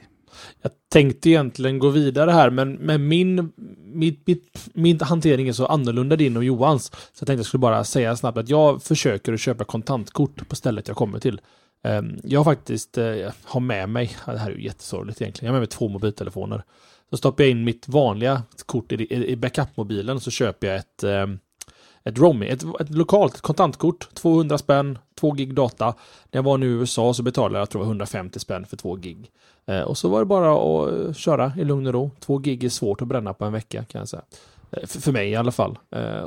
Jag tänkte egentligen gå vidare här, men, men min, mitt, mitt, min hantering är så annorlunda din och Johans. Så jag tänkte jag skulle bara säga snabbt att jag försöker att köpa kontantkort på stället jag kommer till. Ehm, jag har faktiskt eh, har med mig, det här är ju jättesorgligt egentligen, jag har med mig två mobiltelefoner. Så stoppar jag in mitt vanliga kort i, backup-mobilen så köper jag ett, ehm, ett roaming, ett, ett lokalt kontantkort, 200 spänn, 2 gig data. När jag var nu i USA så betalade jag tror jag 150 spänn för 2 gig. Eh, och så var det bara att eh, köra i lugn och ro. 2 gig är svårt att bränna på en vecka kan jag säga. Eh, För, mig i alla fall.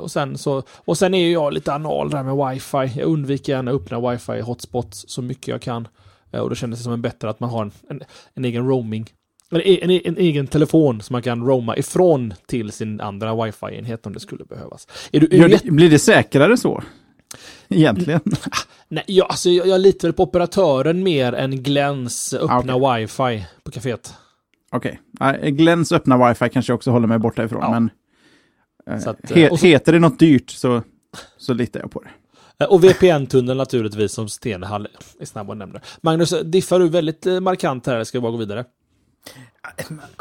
Och, sen så, och sen är ju jag lite anal där med wifi. Jag undviker gärna öppna wifi hotspots så mycket jag kan. Och då kändes det som en bättre att man har en, en, en egen roaming. Eller e- en, en, egen telefon som man kan roama ifrån till sin andra wifi-enhet om det skulle behövas. Är du, är det, blir det säkrare så? (laughs) Egentligen. Nej, jag, alltså, jag, jag litar väl på operatören mer än Glens öppna Ah, wifi på kaféet. Okej. Okay. Glens öppna wifi kanske jag också håller mig borta ifrån. Ja. Men eh, att, eh, he, och så- heter det något dyrt så, så litar jag på det. Eh, Och VPN-tunneln naturligtvis som Stenhall är snabb att nämna. Magnus, diffar du väldigt eh, markant här? Ska vi bara gå vidare?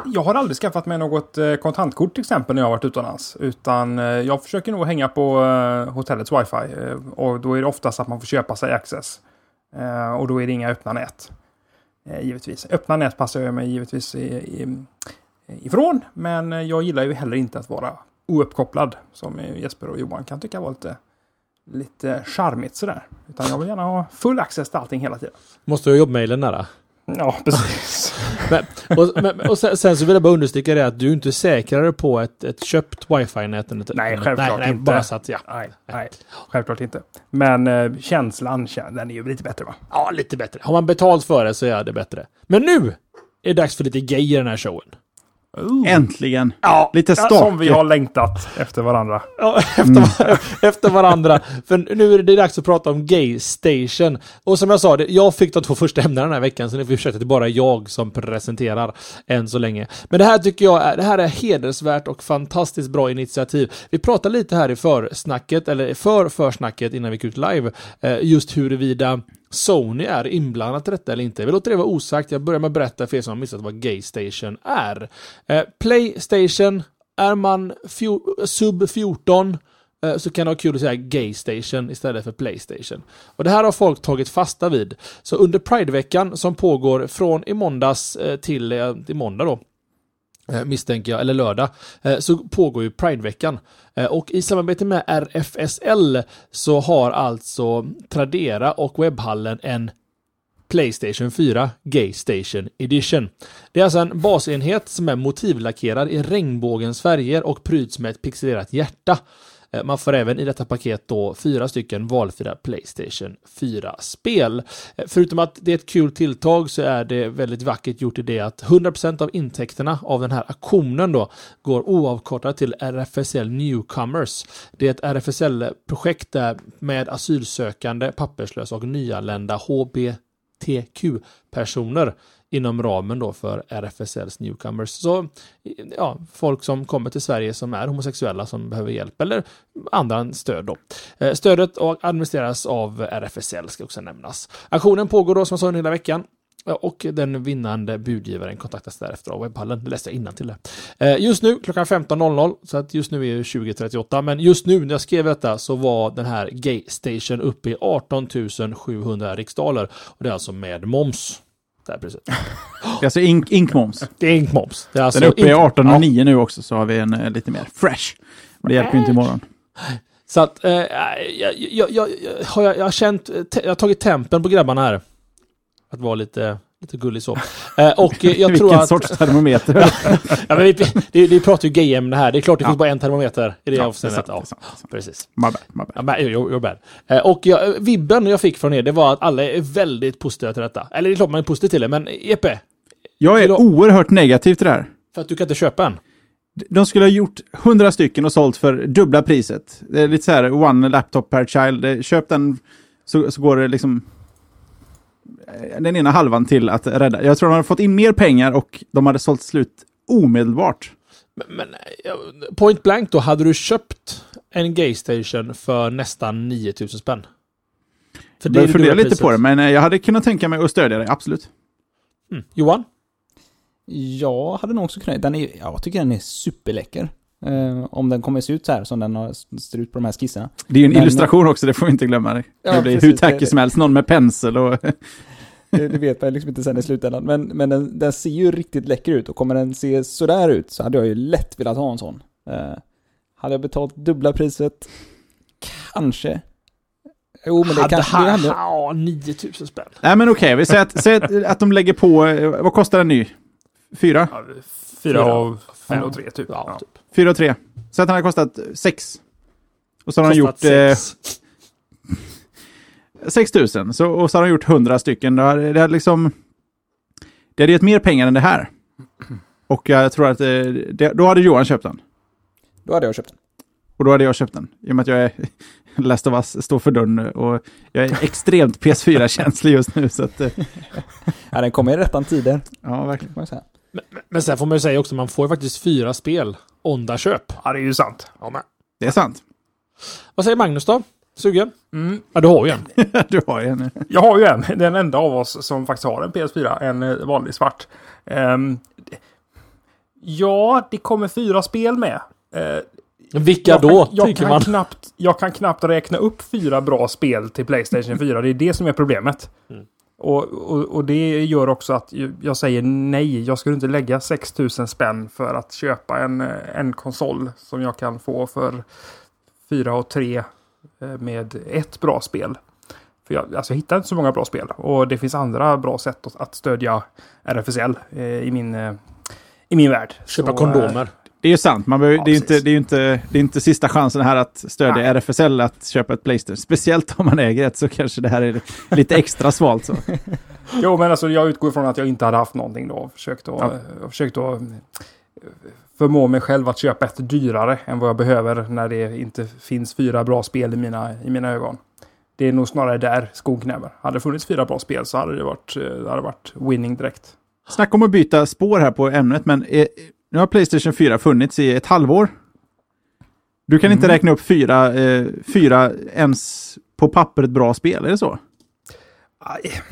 Jag har aldrig skaffat mig något eh, kontantkort till exempel när jag har varit utomlands. Utan eh, jag försöker nog hänga på eh, hotellets wifi. Och då är det oftast att man får köpa sig access. Och då är det inga öppna nät. Givetvis. Öppna nät passar jag mig givetvis ifrån. Men jag gillar ju heller inte att vara ouppkopplad. Som Jesper och Johan kan tycka var lite, lite charmigt sådär. Utan jag vill gärna ha full access till allting hela tiden. Måste du ha jobbmailen nära? Ja, precis. (laughs) Men, och, men, och sen, sen så vill jag bara understryka det att du är inte säkrare på ett, ett köpt wifi-nät än ett... Nej, självklart nej, inte. Bara så att, ja. Nej, nej, självklart inte. Men eh, känslan, kä- den är ju lite bättre va? ja, lite bättre. Har man betalt för det så är det bättre. Men nu är det dags för lite gay i den här showen. Äntligen! Ja, Lite stake. som vi har längtat efter varandra. Ja, (laughs) efter, (laughs) efter varandra. För nu är det dags att prata om Gay Station. Och som jag sa, jag fick de två första ämnena den här veckan, så nu får vi försöka att det är bara jag som presenterar än så länge. Men det här tycker jag är, det här är hedersvärt och fantastiskt bra initiativ. Vi pratade lite här i försnacket, eller för försnacket innan vi gick ut live, eh, just huruvida Sony är inblandat i detta eller inte. Vi låter det vara osagt. Jag börjar med att berätta för er som har missat vad Gaystation är. Eh, Playstation, är man sub 14 eh, så kan det vara kul att säga Gaystation istället för Playstation. Och det här har folk tagit fasta vid. Så under Prideveckan som pågår från i måndags eh, till eh, i måndag då, Eh, misstänker jag, eller lördag, eh, så pågår ju Prideveckan. Eh, och i samarbete med RFSL så har alltså Tradera och Webhallen en Playstation 4 Gay Station Edition. Det är alltså en basenhet som är motivlackerad i regnbågens färger och pryds med ett pixelerat hjärta. Eh, man får även i detta paket då fyra stycken valfria Playstation 4-spel. Eh, förutom att det är ett kul tilltag så är det väldigt vackert gjort i det att 100% av intäkterna av den här aktionen då går oavkortat till RFSL Newcomers. Det är ett RFSL-projekt där med asylsökande, papperslösa och nyanlända HBTQ-personer inom ramen då för RFSLs Newcomers. Så ja, folk som kommer till Sverige som är homosexuella som behöver hjälp eller andra stöd då. Eh, stödet administreras av RFSL ska också nämnas. Aktionen pågår då som jag sa hela veckan. Och den vinnande budgivaren kontaktas därefter av webbhallen. Det läste jag innan till det. Eh, just nu klockan 15.00, så att just nu är det 20.38, men just nu när jag skrev detta så var den här Gay Station uppe i 18 700 riksdaler. Och det är alltså med moms. Där precis. Det är alltså ink, inkmoms. Det är inte moms. Det är alltså Den är uppe i ink- 18,9 nu också, så har vi en eh, lite mer fresh. Men det hjälper ju inte imorgon. Så att, eh, jag, jag, jag, jag, har jag, jag har känt, eh, jag har tagit tempen på grabbarna här. Att vara lite, lite gullig så. Eh, och (laughs) jag tror Vilken att... sorts termometer. (laughs) Ja, men vi, det, det pratar ju gayämne här. Det är klart det Ja. finns bara en termometer i det Ja, avseendet. Ja, precis. My bad, my bad. Ja, you're, you're bad. Eh, och jag, vibben jag fick från er, det var att alla är väldigt positiva till detta. Eller det är klart man är positiv till det, men Jeppe, Jag är du- oerhört negativ till det här. för att du kan inte köpa en. De skulle ha gjort 100 stycken och sålt för dubbla priset. Det är lite så här, one laptop per child. Köp den så, så går det liksom den ena halvan till att rädda. Jag tror de hade fått in mer pengar och de hade sålt slut omedelbart. Men, men eh, point blank då, hade du köpt en gaystation för nästan 9000 spänn? För Jag det är börjar det fundera dubbla lite priset. på det, men eh, jag hade kunnat tänka mig att stödja det, absolut. Mm. Johan? Jag hade nog också kunnat, den är, ja, jag tycker den är superläcker. Eh, om den kommer se ut så här som den har, ser ut på de här skisserna. Det är ju en Men- illustration också, det får vi inte glömma. Det Ja, blir hur tacky som helst, någon med pensel och... (laughs) Det, det vet man liksom inte sen i slutändan. Men, men den, den ser ju riktigt läcker ut och kommer den se sådär ut så hade jag ju lätt velat ha en sån. Eh, hade jag betalt dubbla priset? Kanske. Jo, men det hade, kanske... Det hade, ja, 9000 spänn. Nej men okej, vi säger att, säg att, att de lägger på, eh, vad kostar en ny? Fyra? Ja, fyra Fyra. och fem och tre typ. Ja, Ja. typ. Fyra och tre. Så att den har kostat sex. Och så har de gjort eh, sex. (laughs) 6 000. Så, och så har de gjort 100 stycken. Det hade, det hade liksom... Det hade gett mer pengar än det här. Och jag tror att eh, det, då hade Johan köpt den. då hade jag köpt den. Och då hade jag köpt den. I och med att jag är (laughs) Last of Us står för dörren nu. Och jag är extremt PS4-känslig just nu. Så att, eh, (laughs) Ja, den kommer i rättan tider, ja, verkligen. Säga. Men sen får man ju säga också, man får ju faktiskt fyra spel onda köp. ja, det är ju sant. Ja, men. Det är sant. Vad säger Magnus då? Sugen? Mm. Ja, du har ju en. (laughs) du har ju en. Jag har ju en, den enda av oss som faktiskt har en PS4, en eh, vanlig svart. Ehm, ja, det kommer fyra spel med. Eh, Vilka jag då, kan, jag tycker kan man? Knappt, jag kan knappt räkna upp fyra bra spel till Playstation (laughs) 4. Det är det som är problemet. Mm. Och, och, och det gör också att jag säger nej. Jag skulle inte lägga 6000 spänn för att köpa en, eh, en konsol som jag kan få för 4 och 3 eh, med ett bra spel. För jag, alltså, jag hittar inte så många bra spel. Och det finns andra bra sätt att, stödja RFSL eh, i, min, i min värld. Köpa Så, kondomer. Det är ju sant. Man behöver, Ja, det, är ju inte, precis. det, är inte, det är inte sista chansen här att stödja Nej. RFSL att köpa ett Playstation. Speciellt om man äger ett så kanske det här är lite extra svalt. Så. (laughs) Jo, men alltså jag utgår från att jag inte hade haft någonting då. Försökt att, Ja. försökt att eh, förmå mig själv att köpa ett dyrare än vad jag behöver när det inte finns fyra bra spel i mina, i mina ögon. Det är nog snarare där skon kräver. Hade det funnits fyra bra spel så hade det varit, eh, det hade varit winning direkt. Snacka om att byta spår här på ämnet, men eh, nu har Playstation 4 funnits i ett halvår. Du kan inte Mm. räkna upp fyra, eh, fyra ens på pappret bra spel, är det så? Aj.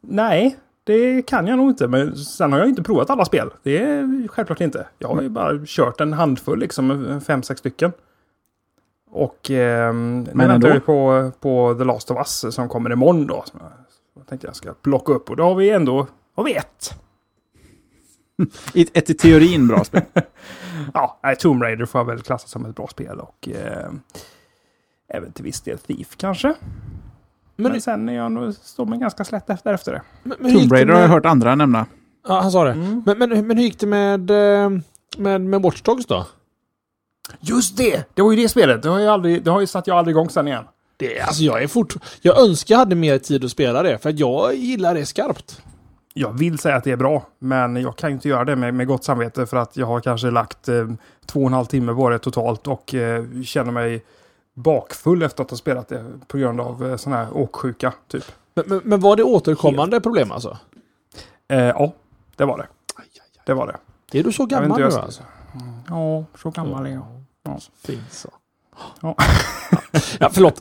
Nej, det kan jag nog inte. Men sen har jag inte provat alla spel. Det är självklart inte. Jag har ju bara kört en handfull, liksom fem, sex stycken. Och eh, nu väntar vi på, på The Last of Us som kommer imorgon då. Så jag tänkte jag ska plocka upp och då har vi ändå har vi ett. (laughs) Ett, ett i teorin bra spel. (laughs) Ja, Tomb Raider får jag väl klassa som ett bra spel och eh, även till viss del Thief kanske. Men, Men, sen är jag nog, står mig ganska slätt efter, efter det. men, men Tomb det Raider har jag med- hört andra nämna. Ja, han sa det. Mm. Men, men, men hur gick det med, eh, med, med Watch Dogs då? Just det! Det var ju det spelet. Det har ju, aldrig, det har ju satt jag aldrig igång sen igen. Det, alltså jag är fort... Jag önskar jag hade mer tid att spela det, för jag gillar det skarpt. Jag vill säga att det är bra, men jag kan ju inte göra det med, med gott samvete för att jag har kanske lagt eh, två och en halv timme på det totalt och eh, känner mig bakfull efter att ha spelat det på grund av eh, sån här åksjuka, typ. Men, men, men var det återkommande problem alltså? Eh, ja, det var det. Det var det. Är du så gammal inte, nu jag- alltså? Ja, så gammal är jag. Ja. Fint så. Ja. ja, förlåt.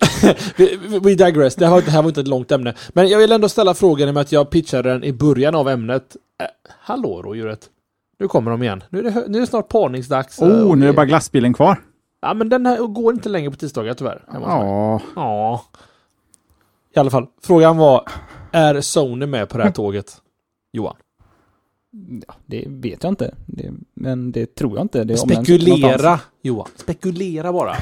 we, digress. Det här, var, det här var inte ett långt ämne. Men jag vill ändå ställa frågan i och med att jag pitchade den i början av ämnet. Eh, hallå rådjuret. Nu kommer de igen. Nu är det, nu är det snart parningsdags. eh, Oh, och nu är det- bara glassbilen kvar. Ja, men den här går inte längre på tisdagar tyvärr. Ja, Ja. I alla fall. Frågan var, är Sony med på det här tåget? Johan? Ja, det vet jag inte. Det, men det tror jag inte. Det. Spekulera, Johan. Spekulera bara.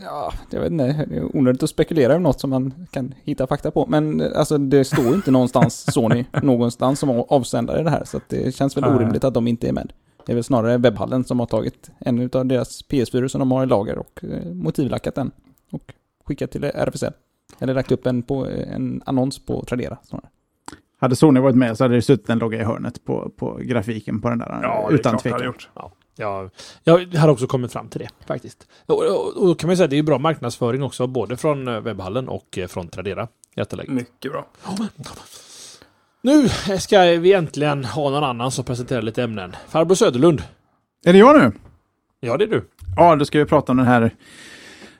Ja, jag vet inte. Det är onödigt att spekulera över något som man kan hitta fakta på. Men eh, alltså det står ju inte någonstans (laughs) Sony någonstans som avsändare i det här. Så det känns väl Nej. orimligt att de inte är med. Det är väl snarare webbhallen som har tagit en av deras PS4 som de har i lager och eh, motivlackat den. Och skickat till RFSL. Eller lagt upp en, på, en annons på Tradera. Snarare. Hade Sony varit med så hade det suttit en logga i hörnet på, på grafiken på den där. Ja, det utan jag tvekan. gjort. Ja, jag har också kommit fram till det faktiskt. Och, och, och då kan man säga att det är bra marknadsföring också, både från eh, webbhallen och eh, från Tradera. Jätteläge. Mycket bra. Nu ska vi äntligen ha någon annan som presenterar lite ämnen. Farbror Söderlund. Är det jag nu? Ja, det är du. Ja, då ska vi prata om den här...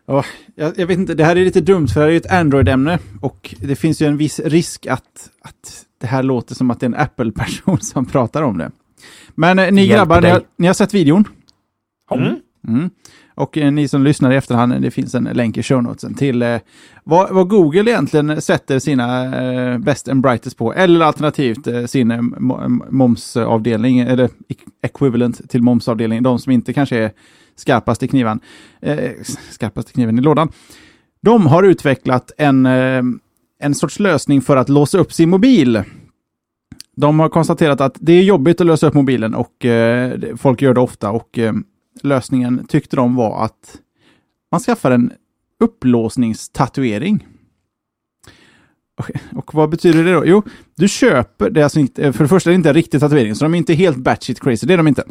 Ja, jag, jag vet inte, det här är lite dumt för det här är ju ett Android-ämne och det finns ju en viss risk att, att det här låter som att det är en Apple-person (laughs) som pratar om det. Men eh, ni Hjälp grabbar, ni har, ni har sett videon? Mm. Mm. Och eh, ni som lyssnar i efterhand, det finns en länk i show notesen till eh, vad, vad Google egentligen sätter sina eh, best and brightest på, eller alternativt eh, sin eh, mo- momsavdelning, eller e- equivalent till momsavdelning, de som inte kanske är skarpaste kniven, eh, skarpaste i kniven i lådan. De har utvecklat en, eh, en sorts lösning för att låsa upp sin mobil. De har konstaterat att det är jobbigt att lösa upp mobilen och eh, folk gör det ofta och eh, lösningen tyckte de var att man skaffar en upplåsningstatuering. Och, vad betyder det då? Jo, du köper, det är alltså inte, för det första är det inte en riktig tatuering, så de är inte helt batshit crazy, det är de inte.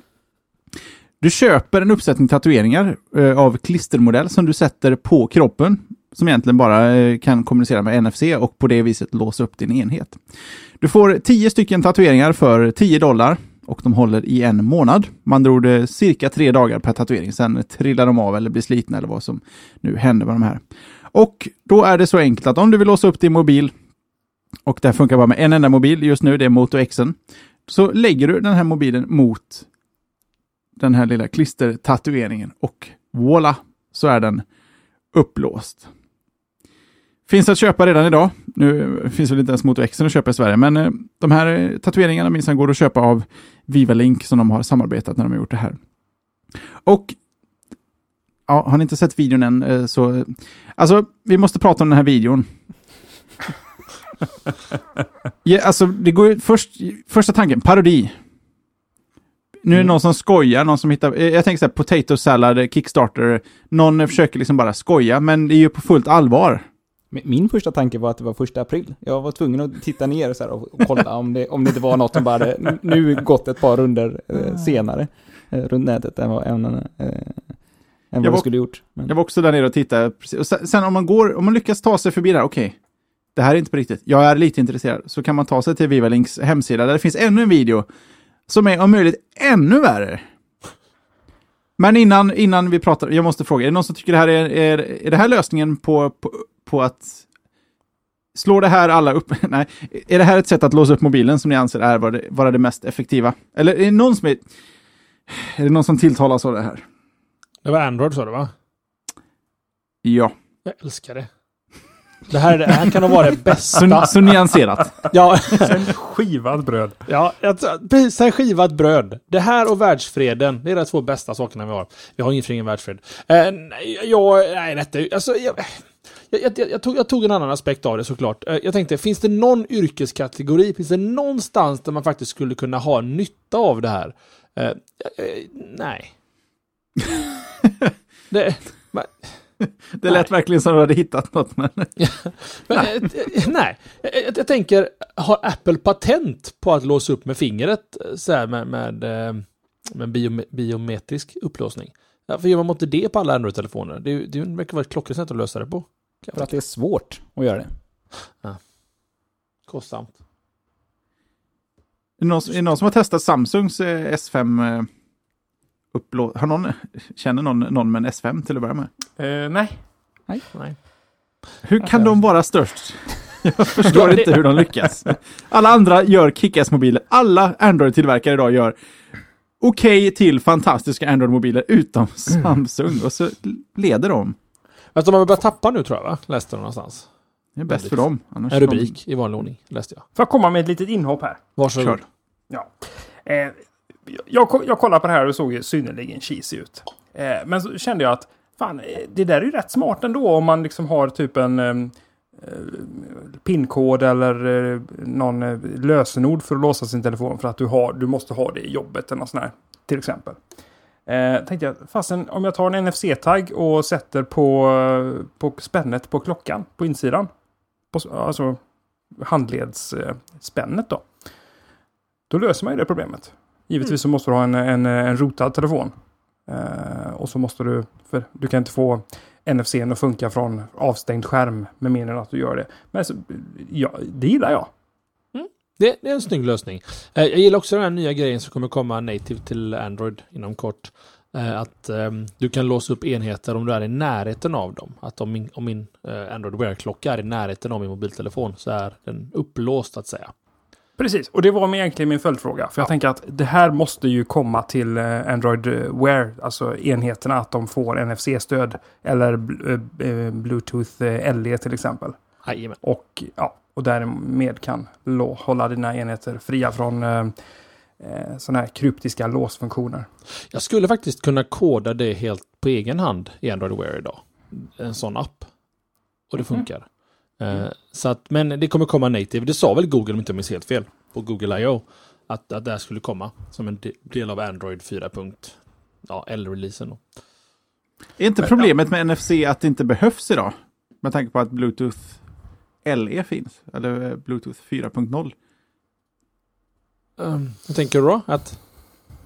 Du köper en uppsättning tatueringar eh, av klistermodell som du sätter på kroppen, som egentligen bara eh, kan kommunicera med NFC och på det viset låsa upp din enhet. Du får 10 stycken tatueringar för 10 dollar och de håller i en månad. Man drog det eh, cirka tre dagar per tatuering, sen trillar de av eller blir slitna eller vad som nu händer med de här. Och då är det så enkelt att om du vill låsa upp din mobil och det här funkar bara med en enda mobil just nu, det är Moto Xen, så lägger du den här mobilen mot den här lilla klistertatueringen och voila, så är den upplåst. Finns att köpa redan idag. Nu finns väl inte ens Moto Xen att köpa i Sverige, men eh, de här eh, tatueringarna minsann går att köpa av Viva Link som de har samarbetat när de har gjort det här. Och ja, har ni inte sett videon än eh, så... Alltså, vi måste prata om den här videon. (laughs) ja, alltså, det går ju först, första tanken, parodi. Nu är det Mm. någon som skojar, någon som hittar, eh, jag tänker så här, potato salad, Kickstarter, någon försöker liksom bara skoja, men det är ju på fullt allvar. Min första tanke var att det var första april. Jag var tvungen att titta ner så och kolla om det, om det inte var något som bara hade nu gått ett par runder eh, senare eh, runt nätet än vad, än, än vad var- det skulle gjort. Men, Jag var också där nere och tittade. Och sen, sen om man går, om man lyckas ta sig förbi det här, okej. det här är inte på riktigt. Jag är lite intresserad. Så kan man ta sig till Vivalinks hemsida där det finns ännu en video som är om möjligt ännu värre. Men innan, innan vi pratar, jag måste fråga, är det någon som tycker det här är, är, är det här lösningen på, på, på att slå det här alla upp? (laughs) Nej, är det här ett sätt att låsa upp mobilen som ni anser är vara det, vara det mest effektiva? Eller är det någon som är, är det någon som tilltalas av det här? Det var Android sa du va? Ja, Jag älskar det. Det här, det här kan nog vara det bästa. så, så nyanserat. Ja, Sen skivad bröd. ja precis, sen skivat bröd. Det här och världsfreden, det är de två bästa sakerna vi har. Vi har ingen världsfred. Eh, nej, jag, nej, detta, alltså, jag, jag, jag, jag, tog, jag tog en annan aspekt av det såklart. Eh, jag tänkte, finns det någon yrkeskategori, finns det någonstans där man faktiskt skulle kunna ha nytta av det här? Eh, eh, nej. (laughs) Det, Det lät verkligen som du hade hittat något. Men... (laughs) men, eh, eh, nej, jag, jag tänker, har Apple patent på att låsa upp med fingret eh, så här med, med, eh, med biom, biometrisk upplåsning? Ja, för gör man inte det på alla Android-telefoner? Det, det verkar vara ett klockrent sätt att lösa det på. För att det är svårt att göra det. Kostsamt. Är det någon, är det någon som har testat Samsungs eh, S5 eh, upplå... Har någon, känner någon, någon med en S5 till att börja med? Eh, nej. Nej. Hur kan de vara störst? (laughs) Jag förstår inte hur de lyckas. Alla andra gör Kick-Ass-mobiler. Alla Android-tillverkare idag gör okej till fantastiska Android-mobiler utom Samsung. Och så leder de. Fast de har börjat tappa nu tror jag, va? Läste jag någonstans. Det är bäst för dem. Annars En är de- rubrik i vanlig ordning, läste jag. Får jag komma med ett litet inhopp här? Varsågod. Kör. Ja. Eh, jag, jag kollade på det här och det såg ju synnerligen cheesy ut. Eh, men så kände jag att fan, eh, det där är ju rätt smart ändå om man liksom har typ en eh, eh pinkod eller eh, någon eh, lösenord för att låsa sin telefon för att du, har, du måste ha det i jobbet eller något sånt här, till exempel. Eh, tänkte jag, fasen om jag tar en NFC-tagg och sätter på, eh, på spännet på klockan på insidan. På, alltså handledsspännet då. Då löser man ju det problemet. Givetvis så måste du ha en, en, en rotad telefon. Eh, och så måste du, för du kan inte få NFC att funka från avstängd skärm med mindre än att du gör det. Men så, ja, det gillar jag. Mm. Det, det är en snygg lösning. Eh, jag gillar också den här nya grejen som kommer komma native till Android inom kort. Eh, att ehm, du kan låsa upp enheter om du är i närheten av dem. Att om min, om min eh, Android Wear-klocka är i närheten av min mobiltelefon så är den upplåst att säga. Precis, och det var egentligen min följdfråga. För jag tänker att det här måste ju komma till eh, Android Wear, alltså enheterna, att de får NFC-stöd. Eller eh, Bluetooth eh, LE till exempel. Jajamän. Och, ja, och därmed kan hålla dina enheter fria från eh, eh, sådana här kryptiska låsfunktioner. Jag skulle faktiskt kunna koda det helt på egen hand i Android Wear idag. En sån app. Och det funkar. Eh, så att, men det kommer komma native. Det sa väl Google om inte jag minns helt fel. På Google I.O. Att, att det här skulle komma som en de- del av Android 4. Ja, L-releasen. Är inte problemet med NFC att det inte behövs idag? Med tanke på att Bluetooth LE finns. Eller eh, Bluetooth 4.0. Um, vad tänker du då? Att,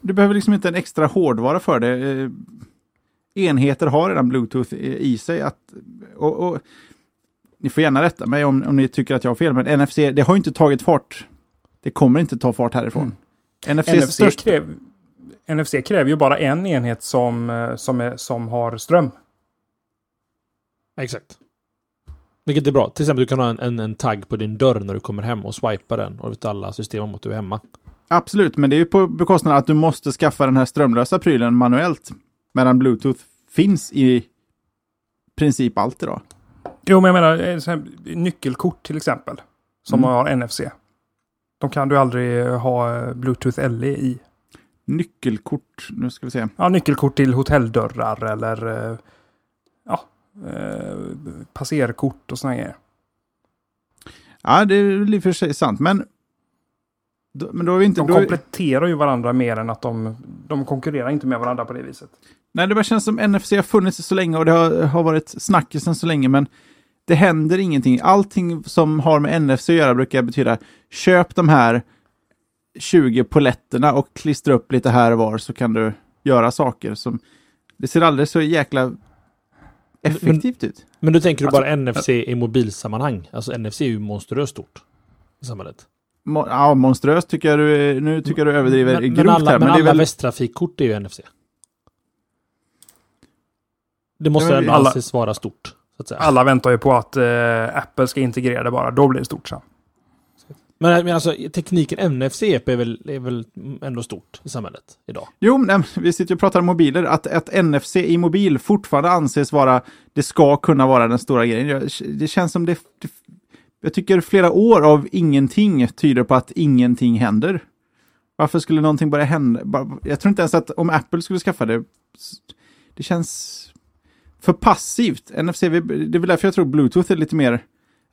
Du behöver liksom inte en extra hårdvara för det. Eh, Enheter har redan Bluetooth i i sig. Att, och, och, ni får gärna rätta mig om, om ni tycker att jag har fel, men NFC, det har ju inte tagit fart. Det kommer inte ta fart härifrån. NFC, är NFC, störst. kräv, NFC kräver ju bara en enhet som, eh, som, är, som har ström. exakt. Vilket är bra. Till exempel du kan ha en, en, en tagg på din dörr när du kommer hem och swipa den. Och vet alla system om att du är hemma. Absolut, men det är ju på bekostnad av att du måste skaffa den här strömlösa prylen manuellt. Medan Bluetooth finns i princip allt idag. Jo, men jag menar eh, här, nyckelkort till exempel. Som Mm. har NFC. De kan du aldrig ha eh, Bluetooth LE i. Nyckelkort, nu ska vi se. Ja, nyckelkort till hotelldörrar eller eh, ja, passerkort och sådana grejer. Ja, det är i och för sig sant, men... Då, men då är vi inte... De Då är, kompletterar ju varandra mer än att de, de konkurrerar inte med varandra på det viset. nej, det bara känns som NFC har funnits så länge och det har, har varit snackisen så länge, men det händer ingenting. Allting som har med NFC att göra brukar betyda köp de här 20 poletterna och klistra upp lite här och var så kan du göra saker som... Det ser aldrig så jäkla effektivt ut. Men du tänker du Alltså, bara NFC i mobilsammanhang? Alltså NFC är ju monstruöst stort i samhället. Mo- ja, monströst tycker jag du, nu tycker jag du överdriver men, grovt men alla, här, men men alla väl... västtrafikkort är ju NFC. Det måste Ja, men ändå alla- anses vara stort. Så att säga. Alla väntar ju på att eh, Apple ska integrera det bara. Då blir det stort sen. Men, men alltså tekniken NFC är väl, är väl ändå stort i samhället idag? Jo, nej, men vi sitter och pratar om mobiler. Att, att NFC i mobil fortfarande anses vara, det ska kunna vara den stora grejen. Jag, det känns som det, det... Jag tycker flera år av ingenting tyder på att ingenting händer. Varför skulle någonting börja hända? Jag tror inte ens att om Apple skulle skaffa det, det känns för passivt. NFC, det är väl därför jag tror Bluetooth är lite mer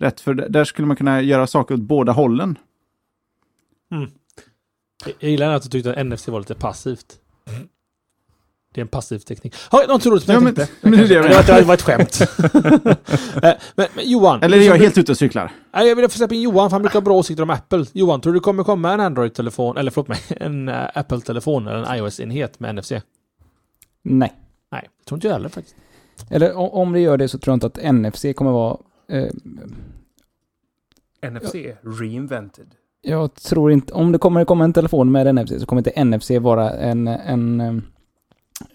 rätt, för där skulle man kunna göra saker åt båda hållen. Jag- Jag gillar att du tyckte att NFC var lite passivt. Det är en passiv teknik. Har något roligt som Ja, jag men- tänkte? men det är det jag det, var, det var ett skämt. (laughs) Eh, men, men Johan. Eller är jag helt ute och cyklar? Nej, jag vill få släppa in Johan, för han brukar ha bra åsikter om Apple. Johan, tror du det kommer komma en Android-telefon, eller förlåt mig, (laughs) en eh, Apple-telefon eller en iOS-enhet med NFC? Nej. Nej, det tror inte jag heller faktiskt. Eller om det gör det så tror jag inte att NFC kommer vara... Eh, NFC reinvented. jag tror inte... Om det kommer komma en telefon med NFC så kommer inte NFC vara en... en eh,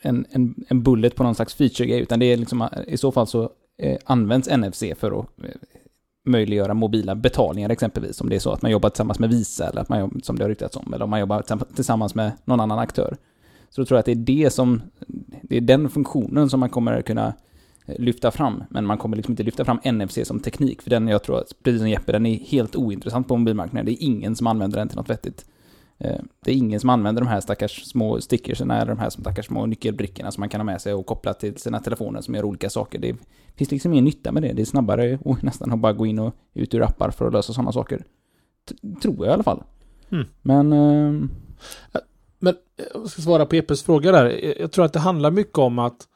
en, en, en bullet på någon slags feature-grej, utan det är liksom, eh, i så fall så eh, används NFC för att eh, möjliggöra mobila betalningar exempelvis, om det är så att man jobbar tillsammans med Visa, eller att man som det har ryktats om, eller om man jobbar tillsamm- tillsammans med någon annan aktör. Så då tror jag att det är det som, det är den funktionen som man kommer kunna eh, lyfta fram, men man kommer liksom inte lyfta fram NFC som teknik, för den jag tror, att, precis som Jeppe, den är helt ointressant på mobilmarknaden. Det är ingen som använder den till något vettigt. Eh, Det är ingen som använder de här stackars små stickerserna eller de här stackars små nyckelbrickorna som man kan ha med sig och koppla till sina telefoner som gör olika saker. Det finns liksom ingen nytta med det. Det är snabbare (laughs) och nästan att bara gå in och ut ur appar för att lösa sådana saker. T- tror jag i alla fall. Mm. Men... Men eh, jag ska svara på Eppes fråga där. Jag- Jag tror att det handlar mycket om att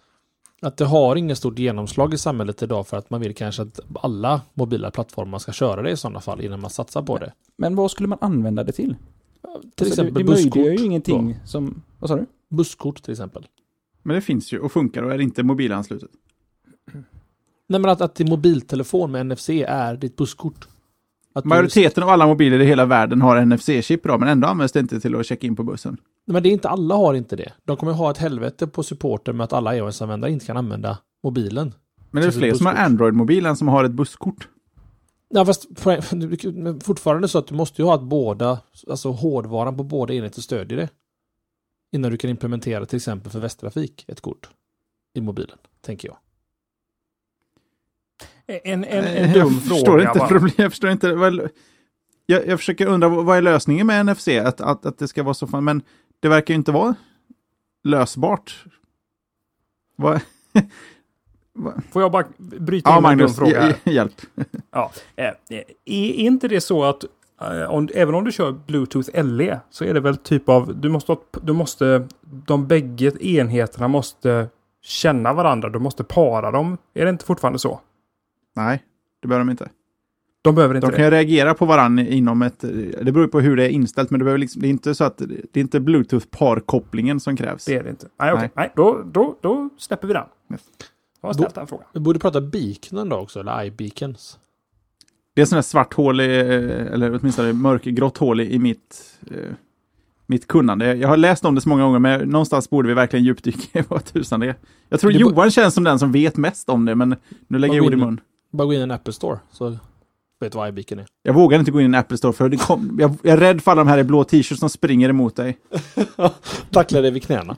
att det har ingen stort genomslag i samhället idag för att man vill kanske att alla mobila plattformar ska köra det i sådana fall innan man satsar på det. Men vad skulle man använda det till? Till Alltså, exempel det, det möjliggör busskort. ju ingenting som... Vad sa du? Busskort till exempel. Men det finns ju och funkar och är inte mobilanslutet. Nej men att, att din mobiltelefon med NFC är ditt busskort. Att du- Majoriteten av alla mobiler i hela världen har NFC-chip idag, men ändå används det inte till att checka in på bussen. Men det är inte alla har inte det. De kommer ha ett helvete på supporten med att alla iOS-användare inte kan använda mobilen. Men det är fler som har. Android-mobil än som har ett busskort. Ja, fast (laughs) fortfarande så att du måste ju ha att båda, alltså hårdvaran på båda enheter stödjer det. Innan du kan implementera till exempel för Västtrafik ett kort i mobilen, tänker jag. En, en, en jag dum förstår fråga inte bara. problem, jag förstår inte. Vad, jag, jag försöker undra, vad är lösningen med NFC? Att, att, att det ska vara så fan, men det verkar ju inte vara lösbart. Vad? (laughs) Får jag bara bryta Ja, in med en dum fråga? hjälp. (laughs) Ja. eh, eh, Är inte det så att eh, om, även om du kör Bluetooth LE så är det väl typ av, du måste, du måste, de bägge enheterna måste känna varandra, du måste para dem. Är det inte fortfarande så? Nej, det behöver de inte. De behöver inte De det. kan ju reagera på varandra inom ett... Det beror på hur det är inställt, men det, behöver liksom, det är inte så att det är inte Bluetooth-parkopplingen som krävs. Det är det inte. Nej. Nej, då, då, då släpper vi den. Yes. Jag har ställt den frågan. Vi borde prata beacon då också, eller iBeacons. Det är sådana svart hål, i, eller åtminstone mörkgrått hål i, mitt, eh, mitt kunnande. Jag har läst om det så många gånger, men någonstans borde vi verkligen djupdyka i vad tusan det är. Jag tror Det Johan känns som den som vet mest om det, men nu lägger jag ord i mun. Bara gå in i en Apple Store, så vet du vad iBeacon är. Jag vågar inte gå in i en Apple Store, för det kom, jag, jag är rädd för alla de här i blå t-shirts som springer emot dig. (laughs) Tackla dig vid knäna.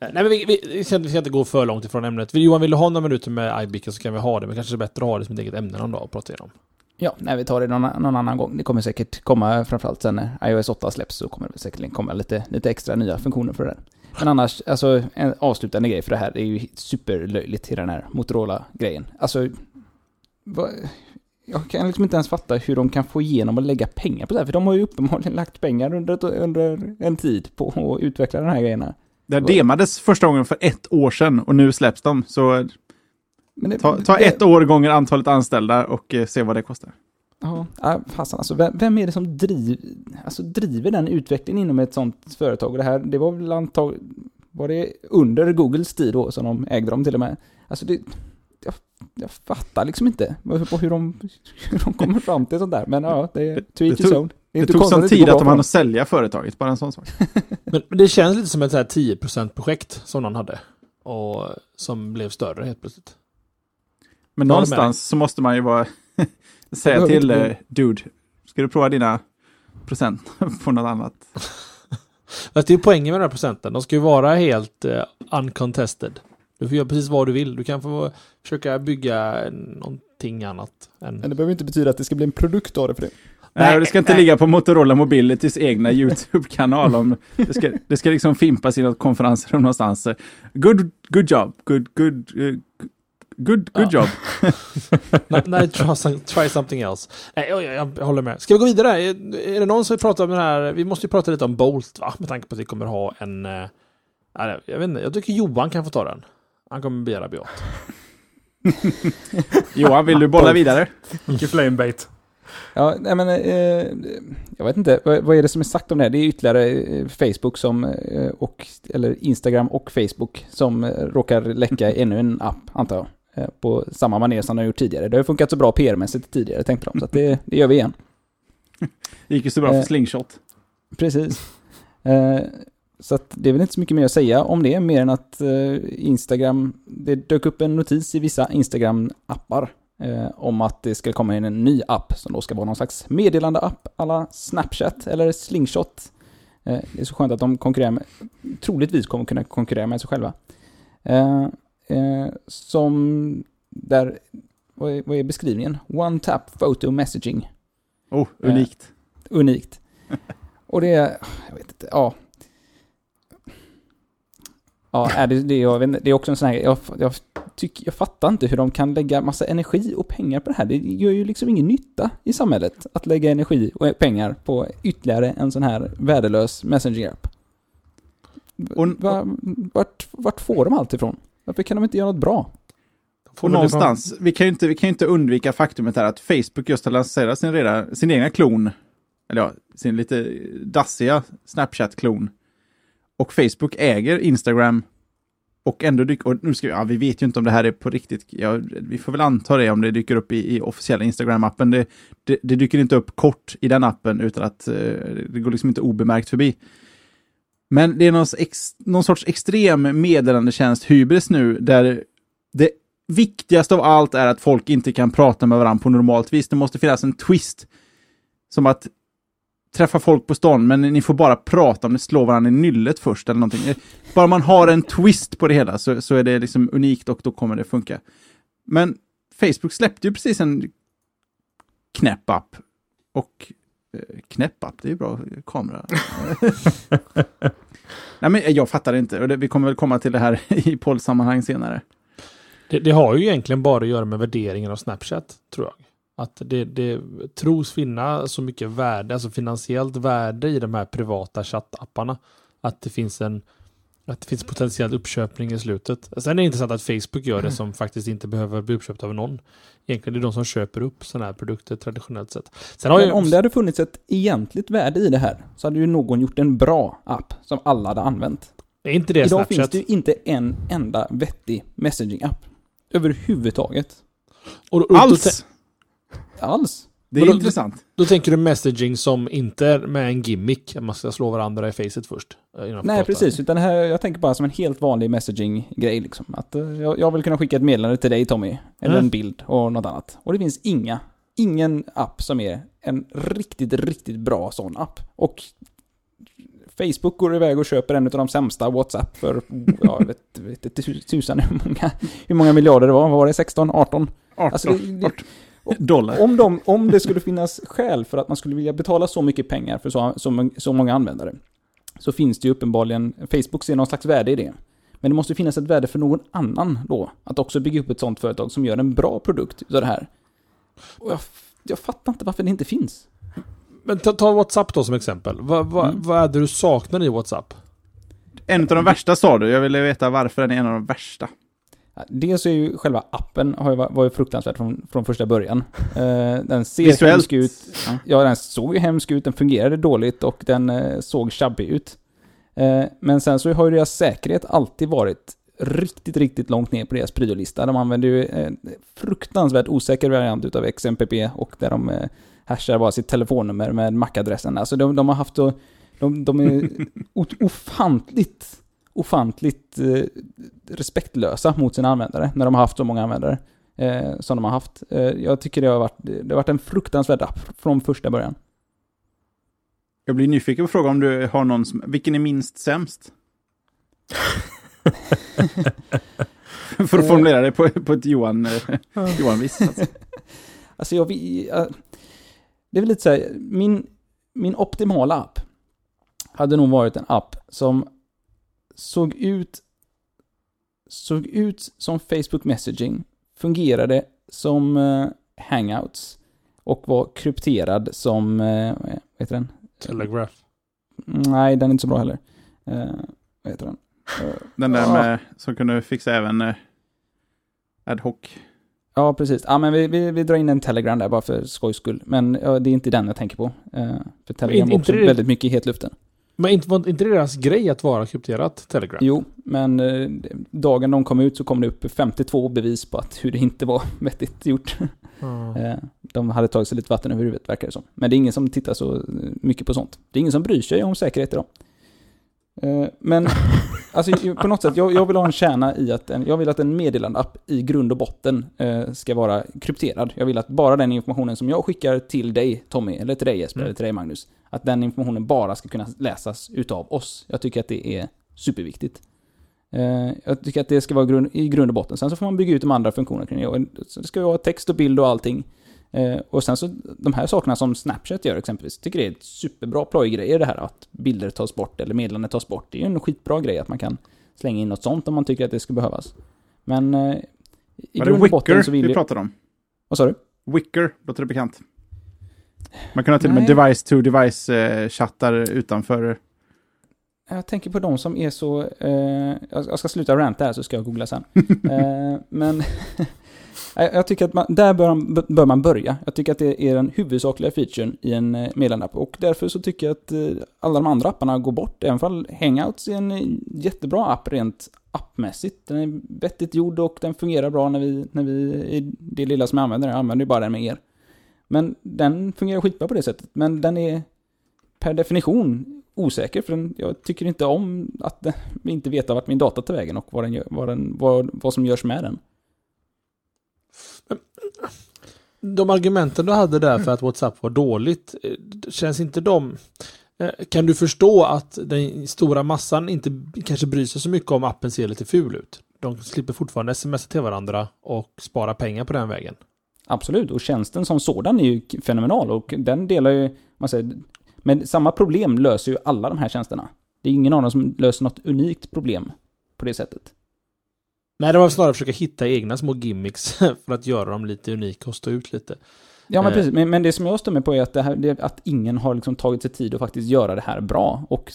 Eh, Nej men vi, vi, vi, ska, vi ska inte gå för långt ifrån ämnet. Vill Johan, vill du ha några minuter med iBeacon så kan vi ha det, men kanske det är bättre att ha det som ett eget ämne någon dag och prata igenom. Ja, nej, vi tar det någon, någon annan gång. Det kommer säkert komma, framförallt sen när iOS 8 släpps, så kommer det säkert komma lite, lite extra nya funktioner för det där. Men annars, alltså en avslutande grej för det här, det är ju superlöjligt i den här Motorola-grejen. Alltså, vad, jag kan liksom inte ens fatta hur de kan få igenom att lägga pengar på det här, för de har ju uppenbarligen lagt pengar under, under en tid på att utveckla de här grejerna. Det demades första gången för ett år sedan och nu släpps de. Så det, ta, ta det- ett år gånger antalet anställda och eh, se vad det kostar. Ja, fasen alltså. Vem, vem är det som driv, alltså, driver den utvecklingen inom ett sånt företag? Och det här, det var väl antag, var det under Googles tid då som de ägde dem till och med? Alltså det, jag, jag fattar liksom inte på hur de, hur de kommer fram till sånt där. Men ja, det är to det each his own. Det inte tog sån att det tid att de hann att sälja företaget, bara en sån sak. Men, (laughs) men det känns lite som ett så här 10%-projekt som någon hade. Och som blev större helt plötsligt. Men med någonstans så måste man ju vara (laughs) säga till eh, dude, ska du prova dina procent (laughs) på något annat? Fast det är poängen med den här procenten. De ska ju vara helt eh, uncontested. Du får göra precis vad du vill. Du kan få försöka bygga någonting annat. Än... Men det behöver inte betyda att det ska bli en produkt av det för det. Nej, och det ska inte nej. ligga på Motorola Mobilitys egna YouTube-kanal. om Det ska, det ska liksom fimpas i något konferensrum någonstans. Good, good job, good, good, eh, good, good Ja. job. (laughs) Nej, nej try, some- try something else. Nej, jag, jag, jag håller med. Ska vi gå vidare? Är, är det någon som vill prata om den här? Vi måste ju prata lite om Bolt, va? Med tanke på att vi kommer ha en, Nej, jag vet inte. Jag tycker Johan kan få ta den. Han kommer begära beat. (laughs) Johan, vill du bolla vidare? Mycket flamebait. Ja, nej men eh, jag vet inte, vad, vad är det som är sagt om det här? Det är ytterligare eh, Facebook som, eh, och, eller Instagram och Facebook som eh, råkar läcka (laughs) ännu en app, antar jag. Eh, på samma manér som de har gjort tidigare. Det har ju funkat så bra PR-mässigt tidigare, tänkte de, så att det, (laughs) det gör vi igen. Det gick ju så bra för Eh. slingshot. Precis. Eh, så det är väl inte så mycket mer att säga om det, mer än att eh, Instagram, det dök upp en notis i vissa Instagram-appar eh, om att det ska komma in en ny app som då ska vara någon slags meddelande-app alla Snapchat eller Slingshot. Eh, det är så skönt att de konkurrerar med, troligtvis kommer kunna konkurrera med sig själva. Eh, eh, som, där, vad är, vad är beskrivningen? One tap photo messaging Oh, unikt. unikt. (laughs) Och det är, jag vet inte, ja. Ja, är det, det, jag vet det är också en sån här, jag, jag, tycker, jag fattar inte hur de kan lägga massa energi och pengar på det här. Det gör ju liksom ingen nytta i samhället att lägga energi och pengar på ytterligare en sån här värdelös messenger-app. Vart, vart får de allt ifrån? Varför kan de inte göra något bra? Och någonstans, vi kan ju inte, vi kan inte undvika faktumet här att Facebook just har lanserat sin, redan, sin egna klon, eller ja, sin lite dassiga Snapchat-klon. Och Facebook äger Instagram och ändå dyker, och nu ska vi, ja, vi vet ju inte om det här är på riktigt, ja, vi får väl anta det om det dyker upp i, i officiella Instagram-appen. Det, det, det dyker inte upp kort i den appen utan att eh, det går liksom inte obemärkt förbi. Men det är någon, ex, någon sorts extrem meddelandetjänst hybris nu där det viktigaste av allt är att folk inte kan prata med varandra på normalt vis. Det måste finnas en twist. Som att träffa folk på stan, men ni får bara prata om ni slår varandra i nyllet först eller någonting. Bara man har en twist på det hela så, så är det liksom unikt och då kommer det funka. Men Facebook släppte ju precis en knäpp app. Och eh, knäpp app, det är ju bra kamera. (laughs) Nej men jag fattar inte, och det, vi kommer väl komma till det här (laughs) i poddsammanhang senare. Det, det har ju egentligen bara att göra med värderingen av Snapchat, tror jag. Att det, det tros finna så mycket värde, alltså finansiellt värde i de här privata chattapparna. Att det finns en att det finns potentiell uppköpning i slutet. Sen är det intressant att Facebook gör det som (clears throat) faktiskt inte behöver bli uppköpt av någon. Egentligen är det de som köper upp sådana här produkter traditionellt sett. Sen har Men om det hade funnits ett egentligt värde i det här så hade ju någon gjort en bra app som alla hade använt. är inte det Idag Snapchat? finns det ju inte en enda vettig messaging-app. Överhuvudtaget. Och, och, Då, Alls! Alls. Det är då- intressant. då tänker du messaging som inte är med en gimmick, man ska slå varandra i facet först. eh, Nej, precis. Utan här, jag tänker bara som en helt vanlig messaging-grej liksom. Att eh, jag, jag vill kunna skicka ett meddelande till dig Tommy. Eller Mm. en bild och något annat. Och det finns inga, ingen app som är en riktigt, riktigt bra sån app. Och Facebook går iväg och köper en av de sämsta WhatsApp för, ja, jag vet, inte tusan hur många, hur många miljarder det var. Vad var det? 16? 18? 18 Alltså, det, det, dollar. om, de, om det skulle finnas skäl för att man skulle vilja betala så mycket pengar för så, så, så många användare, så finns det ju uppenbarligen, Facebook ser någon slags värde i det. Men det måste finnas ett värde för någon annan då, att också bygga upp ett sånt företag som gör en bra produkt utav det här. Och jag, jag fattar inte varför det inte finns. Men ta, ta WhatsApp då som exempel. Vad vad- Mm. vad är det du saknar i WhatsApp? En av de värsta sa du. Jag ville veta varför den är en av de värsta. Dels är ju själva appen har ju, va- var ju fruktansvärt från, från första början. (laughs) Eh, den ser Visuellt. hemsk ut. Ja. Den såg ju hemsk ut, den fungerade dåligt och den eh, såg shabby ut. Eh, men sen så har ju deras säkerhet alltid varit riktigt, riktigt långt ner på deras pryolista. De använder ju en fruktansvärt osäker variant utav XMPP och där de eh, hashar bara sitt telefonnummer med MAC-adressen. Alltså de, de har haft så... De, de är (laughs) ofantligt, ofantligt eh, respektlösa mot sina användare när de har haft så många användare eh, som de har haft. Eh, jag tycker det har varit, det har varit en fruktansvärd app från första början. Jag blir nyfiken på att fråga om du har någon som, vilken är minst sämst? (laughs) För att formulera det på, på ett Johan, eh, Johan-vis. Alltså. (laughs) Alltså jag Det är väl lite så här, min, min optimala app hade nog varit en app som såg ut såg ut som Facebook messaging, fungerade som eh, hangouts och var krypterad som, eh, vad heter den? Telegraph. Nej, den är inte så bra heller. Eh, vad heter den? (laughs) Den där med, som kunde fixa även eh, ad hoc. Ja, precis. Ja, men vi, vi, vi drar in en Telegram där bara för skojs skull. Men ja, det är inte den jag tänker på. Eh, för Telegram var också väldigt mycket i hetluften. Men inte, var inte deras grej att vara krypterat, Telegram? Jo, men eh, dagen de kom ut så kom det upp 52 bevis på att hur det inte var (laughs) vettigt gjort. (laughs) Eh, de hade tagit sig lite vatten över huvudet verkar det som. Men det är ingen som tittar så mycket på sånt. Det är ingen som bryr sig om säkerhet idag. Eh, Men (laughs) alltså, på något sätt, jag, jag vill ha en kärna i att en, jag vill att en meddelandeapp i grund och botten eh, ska vara krypterad. Jag vill att bara den informationen som jag skickar till dig Tommy, eller till dig Jesper, Mm. eller till dig Magnus, att den informationen bara ska kunna läsas utav oss. Jag tycker att det är superviktigt. Eh, jag tycker att det ska vara grund, i grund och botten. Sen så får man bygga ut de andra funktionerna kring det. Det ska vara text och bild och allting. Eh, och sen så de här sakerna som Snapchat gör exempelvis, tycker det är ett superbra plojgrejer det här att bilder tas bort eller meddelanden tas bort. Det är ju en skitbra grej att man kan slänga in något sånt om man tycker att det ska behövas. Men eh, i Var grund och botten så vill vi pratade om? Vad sa du? Wicker, låter det bekant? Man kan ha till och med device-to-device-chattar utanför. Jag tänker på de som är så... Eh, jag ska sluta ranta här så ska jag googla sen. (laughs) eh, men (laughs) jag jag tycker att man, där bör man, bör man börja. Jag tycker att det är den huvudsakliga featuren i en eh, meddelandeapp. Och därför så tycker jag att eh, alla de andra apparna går bort. Även fall Hangouts är en eh, jättebra app rent appmässigt. Den är vettigt gjord och den fungerar bra när vi, när vi i det lilla som jag använder den. Jag använder ju bara den med er. Men den fungerar skitbra på det sättet. Men den är per definition osäker, för den, jag tycker inte om att inte veta vart min data tar vägen och vad, den gör, vad, den, vad, vad som görs med den. De argumenten du hade där för att WhatsApp var dåligt, eh, känns inte de... eh, Kan du förstå att den stora massan inte kanske bryr sig så mycket om appen ser lite ful ut? De slipper fortfarande smsa till varandra och spara pengar på den vägen. Absolut, och tjänsten som sådan är ju fenomenal och den delar ju, man säger, men samma problem löser ju alla de här tjänsterna. Det är ingen av dem som löser något unikt problem på det sättet. Nej, det var snarare att försöka hitta egna små gimmicks (laughs) för att göra dem lite unika och stå ut lite. Ja men Eh. precis, men, men det som jag stämmer på är att, det här, det, att ingen har liksom tagit sig tid att faktiskt göra det här bra och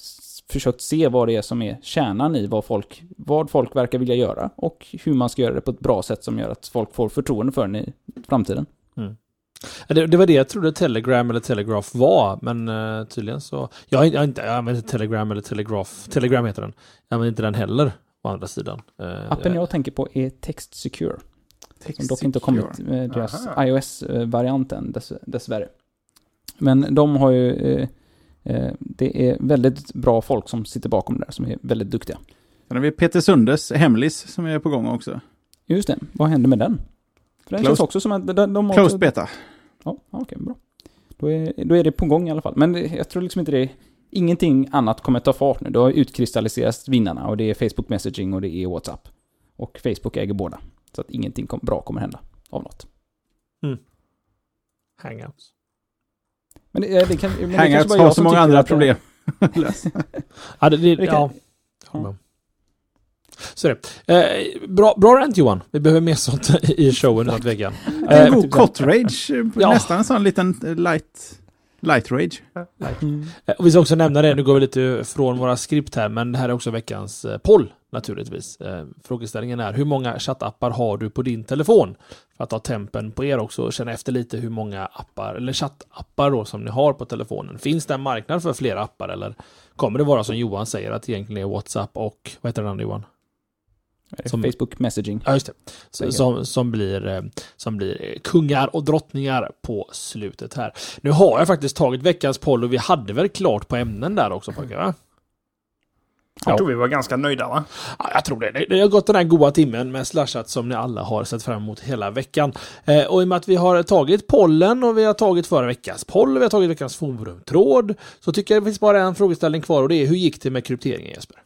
försökt se vad det är som är kärnan i vad folk, vad folk verkar vilja göra och hur man ska göra det på ett bra sätt som gör att folk får förtroende för den i framtiden. Ja, Det, det var det jag trodde Telegram eller Telegraph var, men eh, tydligen så... Jag, jag, inte, jag använder inte Telegram eller Telegraph. Telegram heter den. Jag använder inte den heller, å andra sidan. Eh, Appen jag tänker på är Text Secure. Som dock inte har kommit med deras Aha. iOS-variant än dess, dessvärre. Men de har ju... Eh, eh, det är väldigt bra folk som sitter bakom det där, som är väldigt duktiga. Sen har vi Peter Sundes Hemlis som är på gång också. Just det, vad händer med den? För den Closed- känns också som att de, de har Closed också, beta. Ja, ja, okej, bra. Då är, då är det på gång i alla fall. Men det- jag tror liksom inte det... Ingenting annat kommer ta fart nu. Det har utkristalliserats vinnarna och det är Facebook Messaging och det är WhatsApp. Och Facebook äger båda. Så att ingenting kom, bra kommer hända av något. Hangouts. Men det, det kan, men Hangouts har så många andra problem. (laughs) Ja, det, det, Det kan- ja. Så det. Eh, bra, bra rant Johan. Vi behöver mer sånt i showen utan tvekan. En Eh, god cot rage. eh, (laughs) Ja. Nästan en sån liten light, light rage. Och vi ska också nämna det, nu går vi lite från våra skript här, men det här är också veckans eh, poll naturligtvis. Frågeställningen är, hur många chattappar har du på din telefon? För att ta tempen på er också och känna efter lite hur många appar, eller chattappar då som ni har på telefonen. Finns det en marknad för flera appar eller kommer det vara som Johan säger att egentligen är WhatsApp och, vad heter den andra Johan? Som- Facebook Messaging. Ja, just det. Så, som, som, blir, eh, som blir eh, kungar och drottningar på slutet här. Nu har jag faktiskt tagit veckans poll och vi hade väl klart på ämnen där också pojkar? va? Jag tror vi var ganska nöjda va? Ja, jag tror det. Det- Det har gått den här goda timmen med slashat som ni alla har sett fram emot hela veckan. Eh, och i och med att vi har tagit pollen och vi har tagit förra veckans poll och vi har tagit veckans forumtråd så tycker jag det finns bara en frågeställning kvar och det är hur gick det med krypteringen Jesper?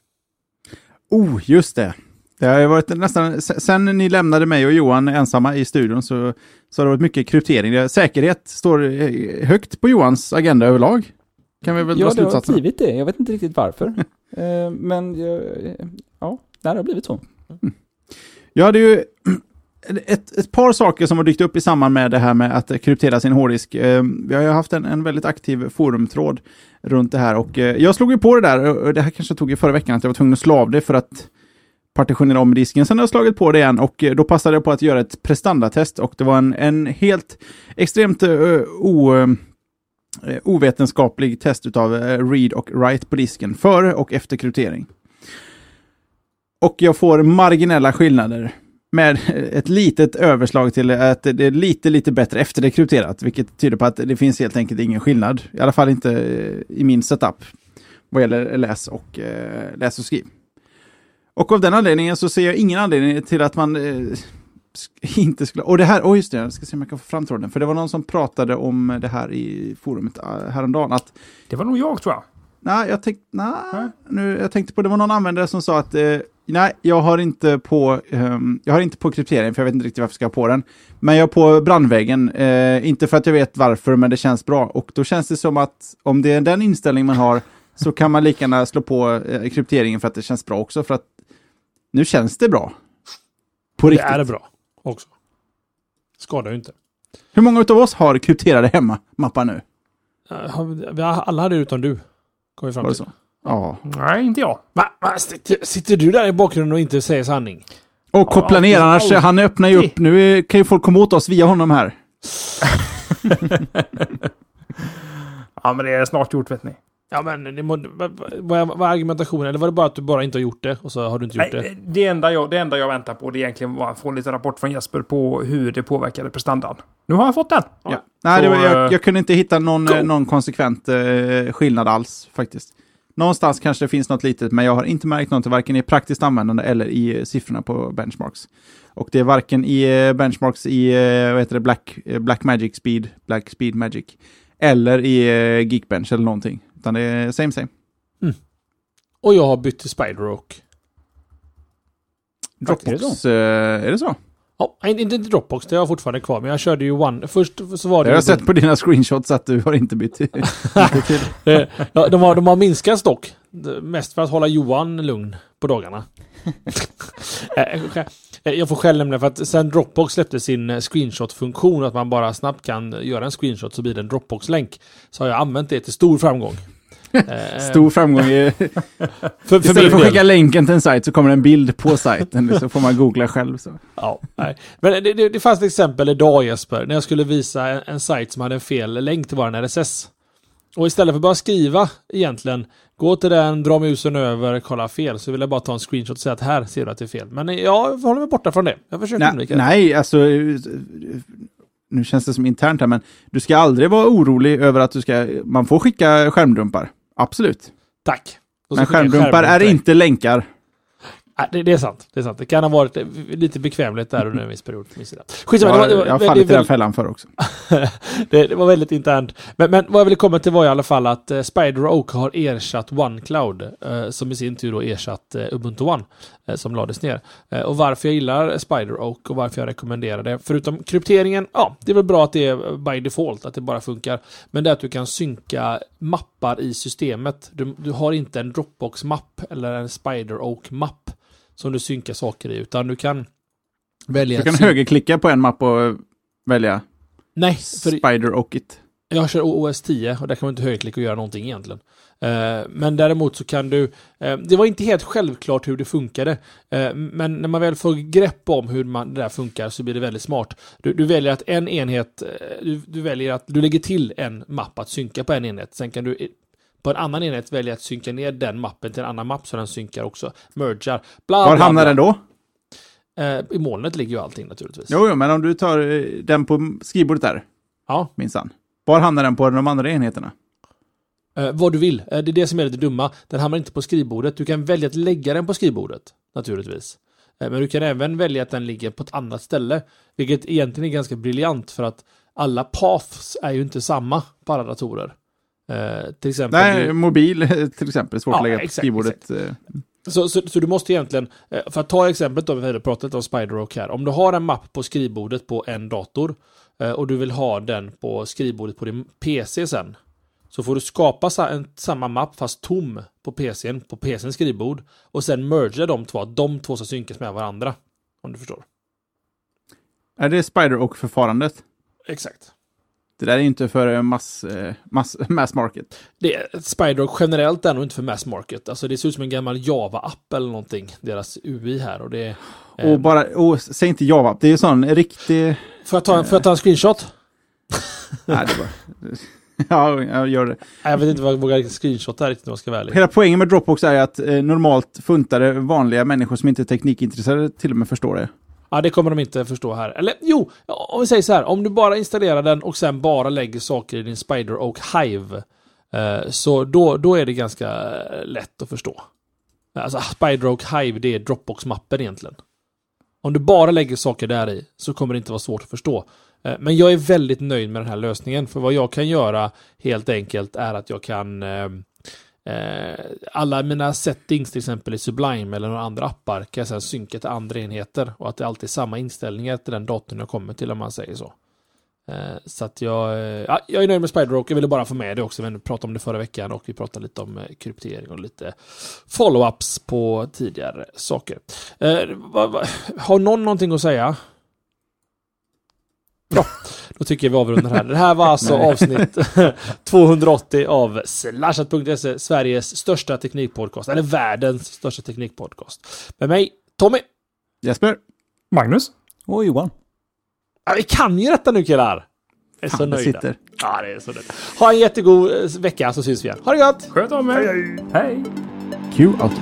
Oh, just det. Det har varit nästan, se- sen ni lämnade mig och Johan ensamma i studion så, så har det varit mycket kryptering. Säkerhet står eh, högt på Johans agenda överlag. Kan vi väl dra Ja, det har slutsatsen? blivit det. Jag vet inte riktigt varför. (laughs) Eh, men ja, det har blivit så. Jag hade ju (clears throat) ett, ett par saker som har dykt upp i samband med det här med att kryptera sin hårddisk. Eh, vi har ju haft en, en väldigt aktiv forumtråd runt det här och eh, jag slog ju på det där, och det här kanske jag tog i förra veckan, att jag var tvungen att slå av det för att partitionera om disken. Sen har jag slagit på det igen och eh, då passade jag på att göra ett prestandatest och det var en, en helt extremt uh, o, uh, ovetenskaplig test av uh, read och write på disken före och efter kryptering. Och jag får marginella skillnader med ett litet överslag till att det är lite, lite bättre efter det krypterat, vilket tyder på att det finns helt enkelt ingen skillnad. I alla fall inte i min setup vad gäller läs och, eh, läs och skriv. Och av den anledningen så ser jag ingen anledning till att man eh, (laughs) inte skulle... Och det här, oh just det, jag ska se om jag kan få fram tråden. För det var någon som pratade om det här i forumet eh, häromdagen. Att, Det var nog jag tror jag. nej, jag, tänk, nej, Nej. nu, jag tänkte på, det var någon användare som sa att eh, nej, jag har inte på, ehm, jag har inte på kryptering för jag vet inte riktigt varför jag ska ha på den. Men jag har på brandväggen, eh, inte för att jag vet varför, men det känns bra. Och då känns det som att om det är den inställning man har så kan man lika gärna slå på eh, krypteringen för att det känns bra också. För att nu känns det bra. På Det riktigt. är bra också. Skadar ju inte. Hur många av oss har krypterade hemma-mappar nu? Vi alla hade det utom du. Kom vi fram Var det till. så? Ja. Nej, inte jag. Va, va, sitter, sitter du där i bakgrunden och inte säger sanning? Och koppla Ja, ner, annars han öppnar ju upp. Nu kan ju folk komma åt oss via honom här. (laughs) (laughs) Ja, men det är snart gjort vet ni. Ja men det må, vad, vad, vad är argumentationen? Eller var det bara att du bara inte har gjort det och så har du inte gjort det? Nej, det, enda jag, det enda jag väntar på det är egentligen att få lite rapport från Jesper på hur det påverkade prestandan. Nu har jag fått den. Ja. Nej, det var, Så, jag, eh, jag kunde inte hitta någon, go. eh, någon konsekvent eh, skillnad alls faktiskt. Någonstans kanske det finns något litet, men jag har inte märkt något varken i praktiskt användande eller i eh, siffrorna på benchmarks. Och det är varken i eh, benchmarks i vad heter det, Black, Black Magic Speed, Black Speed Magic, eller i Geekbench eller någonting. Utan det är same same. Och jag har bytt till Spider Oak. Dropbox, eh, är det så? Ja, inte, inte Dropbox, det har jag fortfarande kvar. Men jag körde ju One. Först så var Det har jag ju- sett på dina screenshots att du har inte bytt. (laughs) Eh, ja, de, har, de har minskat dock. Mest för att hålla Johan lugn på dagarna. (laughs) Eh, eh, jag får skäll nämligen för att sen Dropbox släppte sin eh, screenshot-funktion, att man bara snabbt kan göra en screenshot så blir det en Dropbox-länk. Så har jag använt det till stor framgång. Eh, Stor framgång. i- (laughs) för, för Istället för att skicka länken till en sajt så kommer det en bild på sajten. Så får man googla själv. Så. Ja, nej. Men det, det, det fanns ett exempel idag Jesper, när jag skulle visa en, en sajt som hade en fel länk till vår RSS. Och istället för att bara skriva egentligen, gå till den, dra musen över, kolla fel, så vill jag bara ta en screenshot och säga att här ser du att det är fel. Men eh, jag håller mig borta från det. Jag försöker Nej, undvika det. nej, alltså... eh, Nu känns det som internt här, men du ska aldrig vara orolig över att du ska... Man får skicka skärmdumpar. Absolut. Tack. Men skärmdumpar är inte länkar. Nej, det, det är sant. Det är sant. Det kan ha varit eh, lite bekvämligt där under en viss period. Skitsamma, Jag, det var- det var- jag har fallit i den fällan för också. (laughs) det, det var väldigt internt. Men, men vad jag ville komma till var i alla fall att eh, Spider Oak har ersatt OneCloud, eh, som i sin tur då ersatt eh, Ubuntu One, som lades ner. Eh, och varför jag gillar Spider Oak och varför jag rekommenderar det, förutom krypteringen, ja, det är väl bra att det är by default, att det bara funkar. Men det är att du kan synka mappar i systemet. Du, du har inte en Dropbox-mapp eller en Spider Oak-mapp som du synkar saker i, utan du kan välja... Du kan högerklicka på en mapp och välja Nej, för Spider och it. Jag kör OS 10 och där kan man inte högerklicka och göra någonting egentligen. Eh, men däremot så kan du... eh, det var inte helt självklart hur det funkade. Eh, men när man väl får grepp om hur man, det där funkar så blir det väldigt smart. Du, du väljer att en enhet... Du, du väljer att du lägger till en mapp att synka på en enhet. Sen kan du på en annan enhet välja att synka ner den mappen till en annan mapp så den synkar också. Mergar. Bla, Var hamnar den då? I molnet ligger ju allting naturligtvis. Jo, jo, men om du tar den på skrivbordet där, Ja. minsann. Var hamnar den på de andra enheterna? Eh, vad du vill. Eh, det är det som är lite dumma. Den hamnar inte på skrivbordet. Du kan välja att lägga den på skrivbordet, naturligtvis. Eh, men du kan även välja att den ligger på ett annat ställe. Vilket egentligen är ganska briljant för att alla paths är ju inte samma på alla datorer. Eh, till exempel... Nej, du- mobil (laughs) till exempel. Svårt Ja, att lägga på exakt, skrivbordet. eh. Så, så, så du måste egentligen, eh, för att ta exemplet då, vi hade pratat om Spider Oak här. Om du har en mapp på skrivbordet på en dator och du vill ha den på skrivbordet på din PC sen. Så får du skapa en, samma mapp fast tom på PCn, på PCns skrivbord. Och sen mergea de två, de två ska synkas med varandra. Om du förstår. Är det Spider och förfarandet? Exakt. Det där är ju inte för eh, mass, eh, mass, (laughs) mass market. Det Spider generellt är nog inte för mass market. Alltså det ser ut som en gammal Java-app eller någonting. Deras UI här och det eh, Och bara, och säg inte Java, det är sån riktig... Får jag ta en, får jag ta en screenshot? (laughs) Nej, det bara... (laughs) (laughs) ja, jag gör det. Jag vet inte vad jag vågar screenshot är riktigt om jag ska vara ärlig. Hela poängen med Dropbox är att eh, normalt funtade vanliga människor som inte är teknikintresserade till och med förstår det. Ja, det kommer de inte förstå här. Eller jo, om vi säger så här. Om du bara installerar den och sen bara lägger saker i din Spider och Hive. Eh, så då, då är det ganska eh, lätt att förstå. Alltså Spider och Hive, det är Dropbox-mappen egentligen. Om du bara lägger saker där i så kommer det inte vara svårt att förstå. Eh, men jag är väldigt nöjd med den här lösningen. För vad jag kan göra helt enkelt är att jag kan eh, eh alla mina settings till exempel i Sublime eller några andra appar kan jag sedan synka till andra enheter och att det alltid är samma inställningar till den datorn jag kommer till om man säger så. Eh, så att jag, eh, ja, jag är nöjd med Spider-Rock. Jag ville bara få med det också. Vi pratade om det förra veckan och vi pratade lite om eh, kryptering och lite follow-ups på tidigare saker. Eh, har någon någonting att säga? Bra, då tycker jag vi avrundar här. Det här var alltså avsnitt (laughs) 280 av Slashat.se, Sveriges största teknikpodcast, eller världens största teknikpodcast. Med mig, Tommy. Jesper? Magnus? Och Johan. Ja, vi kan ju detta nu killar! Jag är så Fan, nöjda. sitter. Ja, det är så nöjda. Ha en jättegod eh, vecka så syns vi igen. Ha det gött! Sköt om er! Hej! Q outro.